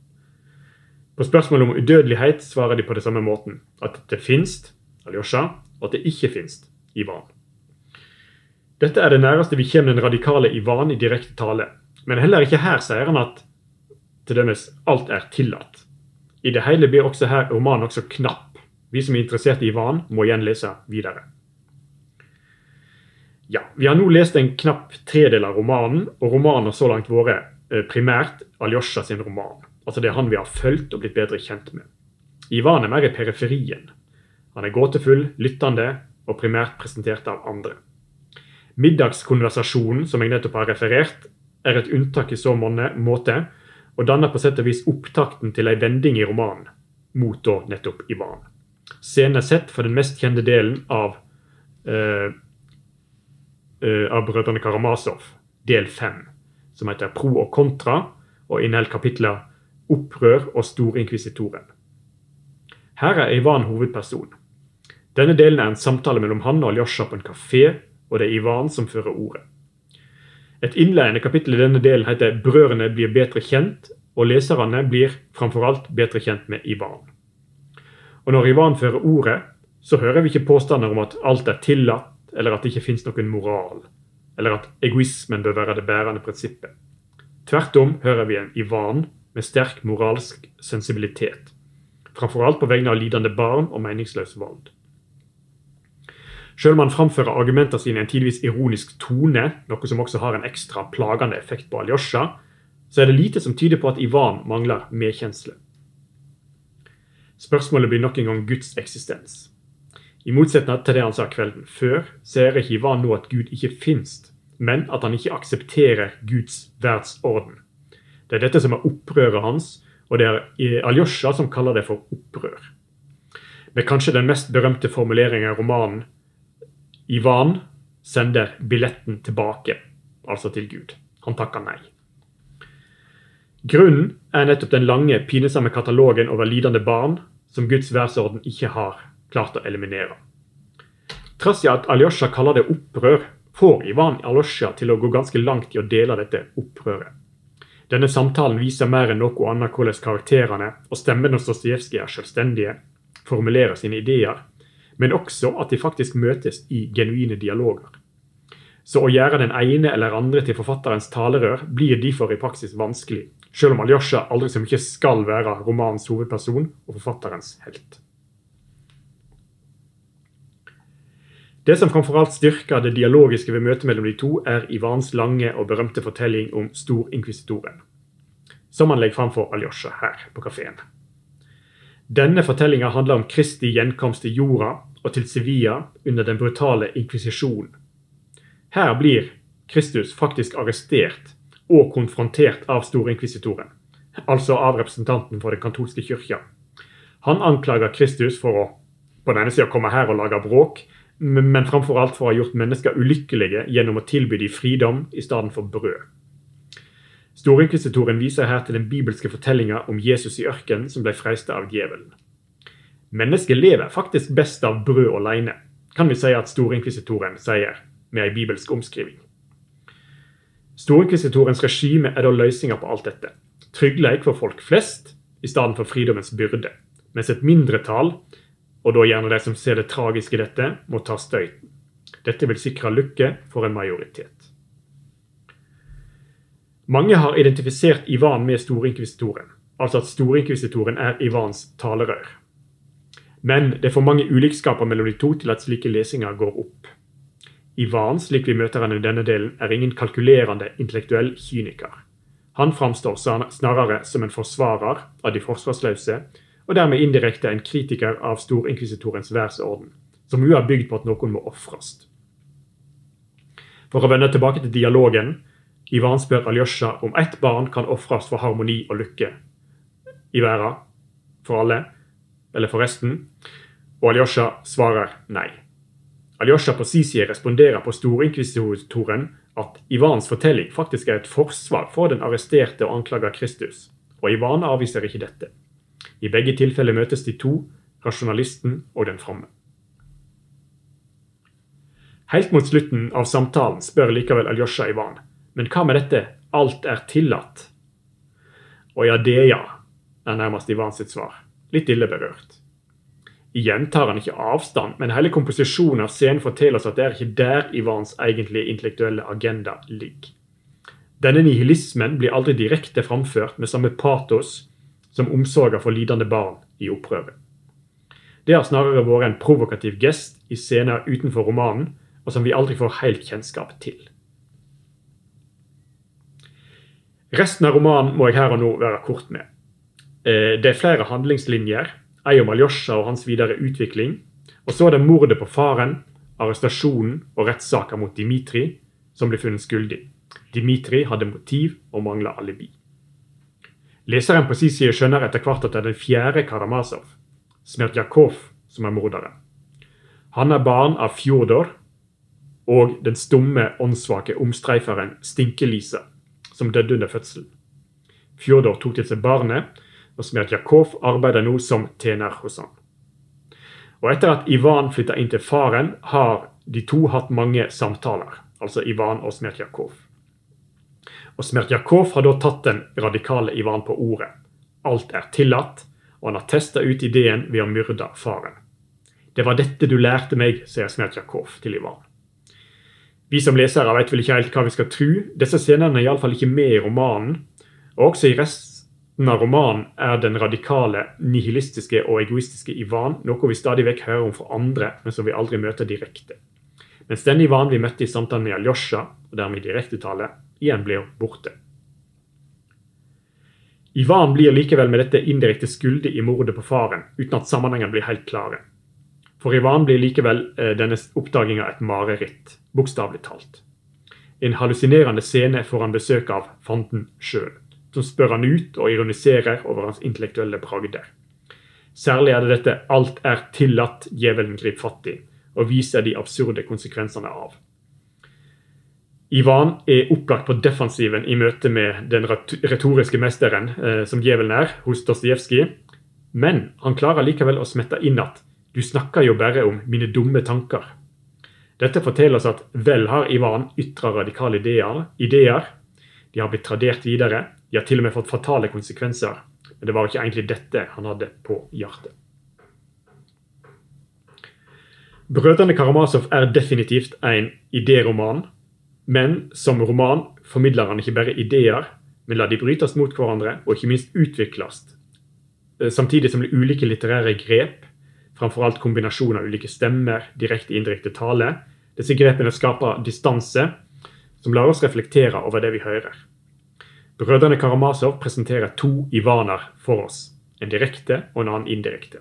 På spørsmålet om udødelighet svarer de på det samme måten. At det finst, Aljosha, og at det ikke finst, Ivan. Dette er det nærmeste vi kommer den radikale Ivan i direkte tale. Men heller ikke her sier han at til dømes alt er tillatt. I det hele blir også her romanen også knapp. Vi som er interessert i Ivan, må igjen lese videre. Ja, Vi har nå lest en knapp tredel av romanen, og romanen har så langt vært eh, primært Aljosha sin roman. Altså det er han vi har fulgt og blitt bedre kjent med. Ivan er mer i periferien. Han er gåtefull, lyttende og primært presentert av andre. Middagskonversasjonen som jeg nettopp har referert, er et unntak i så måte, og danner på sett og vis opptakten til ei vending i romanen, mot da nettopp Ivan. Scenen er sett for den mest kjente delen av, uh, av Brødrene Karamazov, del fem, som heter Pro og kontra, og inneholder kapitler opprør og storinkvisitoren. Her er Ivan hovedperson. Denne delen er en samtale mellom han og Aljosja på en kafé, og det er Ivan som fører ordet. Et innledende kapittel i denne delen heter 'Brødrene blir bedre kjent', og leserne blir framfor alt bedre kjent med Ivan. Og når Ivan fører ordet, så hører vi ikke påstander om at alt er tillatt, eller at det ikke finnes noen moral, eller at egoismen bør være det bærende prinsippet. Tvert om hører vi en Ivan med sterk moralsk sensibilitet, framfor alt på vegne av lidende barn og meningsløs vold. Selv om han framfører argumenter sine i en tidvis ironisk tone, noe som også har en ekstra plagende effekt på Aljosja, så er det lite som tyder på at Ivan mangler medkjensle. Spørsmålet blir nok en gang Guds eksistens. I motsetning til det han sa kvelden før, ser ikke Ivan nå at Gud ikke fins, men at han ikke aksepterer Guds verdsorden. Det er dette som er opprøret hans, og det er Aljosha som kaller det for opprør. Med kanskje den mest berømte formuleringen i romanen Ivan sender billetten tilbake, altså til Gud. Han takker nei. Grunnen er nettopp den lange, pinesamme katalogen over lidende barn som Guds verdsorden ikke har klart å eliminere. Trass i at Alyosha kaller det opprør, får Ivan Alyosha til å gå ganske langt i å dele dette opprøret. Denne samtalen viser mer enn noe annet hvordan karakterene og stemmen hos Dostojevskij er selvstendige, formulerer sine ideer men også at de faktisk møtes i genuine dialoger. Så å gjøre den ene eller andre til forfatterens talerør blir derfor i praksis vanskelig, selv om Alyosha aldri så mye skal være romanens hovedperson og forfatterens helt. Det som framfor alt styrker det dialogiske ved møtet mellom de to, er Ivans lange og berømte fortelling om Storinkvisitoren, som han legger fram for Alyosha her på kafeen. Denne fortellinga handler om Kristi gjenkomst til jorda og til Sevilla under den brutale inkvisisjonen. Her blir Kristus faktisk arrestert og konfrontert av storinkvisitoren, altså av representanten for den katolske kirka. Han anklager Kristus for å på den ene sida komme her og lage bråk, men framfor alt for å ha gjort mennesker ulykkelige gjennom å tilby dem fridom i stedet for brød. Storinkvisitoren viser her til den bibelske fortellinga om Jesus i ørkenen som ble freista av djevelen. Mennesket lever faktisk best av brød alene, kan vi si at storinkvisitoren sier med ei bibelsk omskriving. Storinkvisitorens regime er da løsninga på alt dette. Tryggleik for folk flest i stedet for fridommens byrde, mens et mindretall, og da gjerne de som ser det tragiske i dette, må ta støyten. Dette vil sikre lykke for en majoritet. Mange har identifisert Ivan med storinkvisitoren, altså at storinkvisitoren er Ivans talerør. Men det er for mange ulikskaper mellom de to til at slike lesinger går opp. Ivan, slik vi møter han i denne delen, er ingen kalkulerende intellektuell kyniker. Han framstår snarere som en forsvarer av de forsvarsløse, og dermed indirekte en kritiker av storinkvisitorens verdensorden, som jo er bygd på at noen må ofres. For å vende tilbake til dialogen, Ivan spør Aljosha om ett barn kan ofres for harmoni og lykke i verden, for alle, eller for resten, og Aljosha svarer nei. Aljosha på sin side responderer på storinkvisitoren at Ivans fortelling faktisk er et forsvar for den arresterte og anklaga Kristus, og Ivan avviser ikke dette. I begge tilfeller møtes de to, rasjonalisten og den fromme. Helt mot slutten av samtalen spør likevel Alyosha Ivan men hva med dette 'alt er tillatt'? Og ja, det ja, er nærmest Ivan sitt svar. Litt ille berørt. Igjen tar han ikke avstand, men hele komposisjonen av scenen forteller oss at det er ikke der Ivans egentlige intellektuelle agenda ligger. Denne nihilismen blir aldri direkte framført med samme patos som omsorger for lidende barn i opprøret. Det har snarere vært en provokativ gest i scener utenfor romanen, og som vi aldri får helt kjennskap til. Resten av romanen må jeg her og nå være kort med. Eh, det er flere handlingslinjer. Ei om Aljosha og hans videre utvikling. Og så er det mordet på faren, arrestasjonen og rettssaker mot Dimitri, som blir funnet skyldig. Dimitri hadde motiv og mangla alibi. Leseren på sin side skjønner etter hvert at det er den fjerde Karamazov, Smertjakov, som er morderen. Han er barn av Fjodor og den stumme, åndssvake omstreiferen Stinkelisa som døde under fødselen. Fjodor tok til seg barnet, og Smertjakov arbeider nå som tjener hos han. Og Etter at Ivan flytta inn til faren, har de to hatt mange samtaler, altså Ivan og Smertjakov. Og Smertjakov har da tatt den radikale Ivan på ordet. Alt er tillatt, og han har testa ut ideen ved å myrde faren. Det var dette du lærte meg, sier Smertjakov til Ivan. Vi som lesere vet vel ikke helt hva vi skal tro. Disse scenene er iallfall ikke med i romanen. Og også i resten av romanen er den radikale, nihilistiske og egoistiske Ivan noe vi stadig vekk hører om fra andre, men som vi aldri møter direkte. Mens den Ivan vi møtte i samtalen med Aljosja, og dermed i direktetale, igjen blir borte. Ivan blir likevel med dette indirekte skyldig i mordet på faren, uten at sammenhengen blir helt klare. For Ivan blir likevel eh, denne oppdaginga et mareritt, bokstavelig talt. En hallusinerende scene får han besøk av fanden sjøl, som spør han ut og ironiserer over hans intellektuelle bragder. Særlig er det dette 'alt er tillatt, djevelen griper fatt i', og viser de absurde konsekvensene av. Ivan er opplagt på defensiven i møte med den retoriske mesteren, eh, som djevelen er, hos Dostojevskij, men han klarer likevel å smette inn at 'du snakker jo bare om mine dumme tanker'. Dette forteller oss at vel har Ivan ytra radikale ideer, ideer, de har blitt tradert videre, de har til og med fått fatale konsekvenser, men det var ikke egentlig dette han hadde på hjertet. Brødrene Karamazov er definitivt en idéroman, men som roman formidler han ikke bare ideer, men lar de brytes mot hverandre og ikke minst utvikles. Eh, samtidig som det ulike litterære grep, framfor alt kombinasjon av ulike stemmer, direkte indirekte tale, disse grepene skaper distanse som lar oss reflektere over det vi hører. Brødrene Karamazov presenterer to Ivaner for oss, en direkte og en annen indirekte.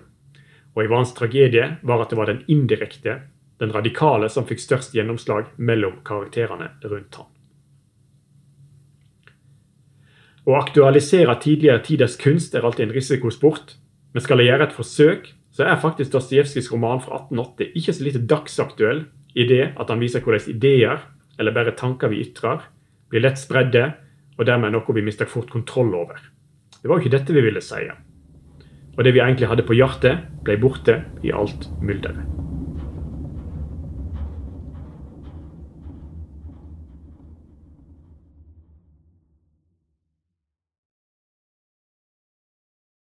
Og Ivans tragedie var at det var den indirekte, den radikale, som fikk størst gjennomslag mellom karakterene rundt ham. Å aktualisere tidligere tiders kunst er alltid en risikosport, men skal jeg gjøre et forsøk, så er faktisk Dostojevskijs roman fra 1880 ikke så lite dagsaktuell i det at han viser hvordan ideer, eller bare tanker vi ytrer, blir lett spredde, og dermed noe vi mister fort kontroll over. Det var jo ikke dette vi ville si og det vi egentlig hadde på hjertet, ble borte i alt mylderet.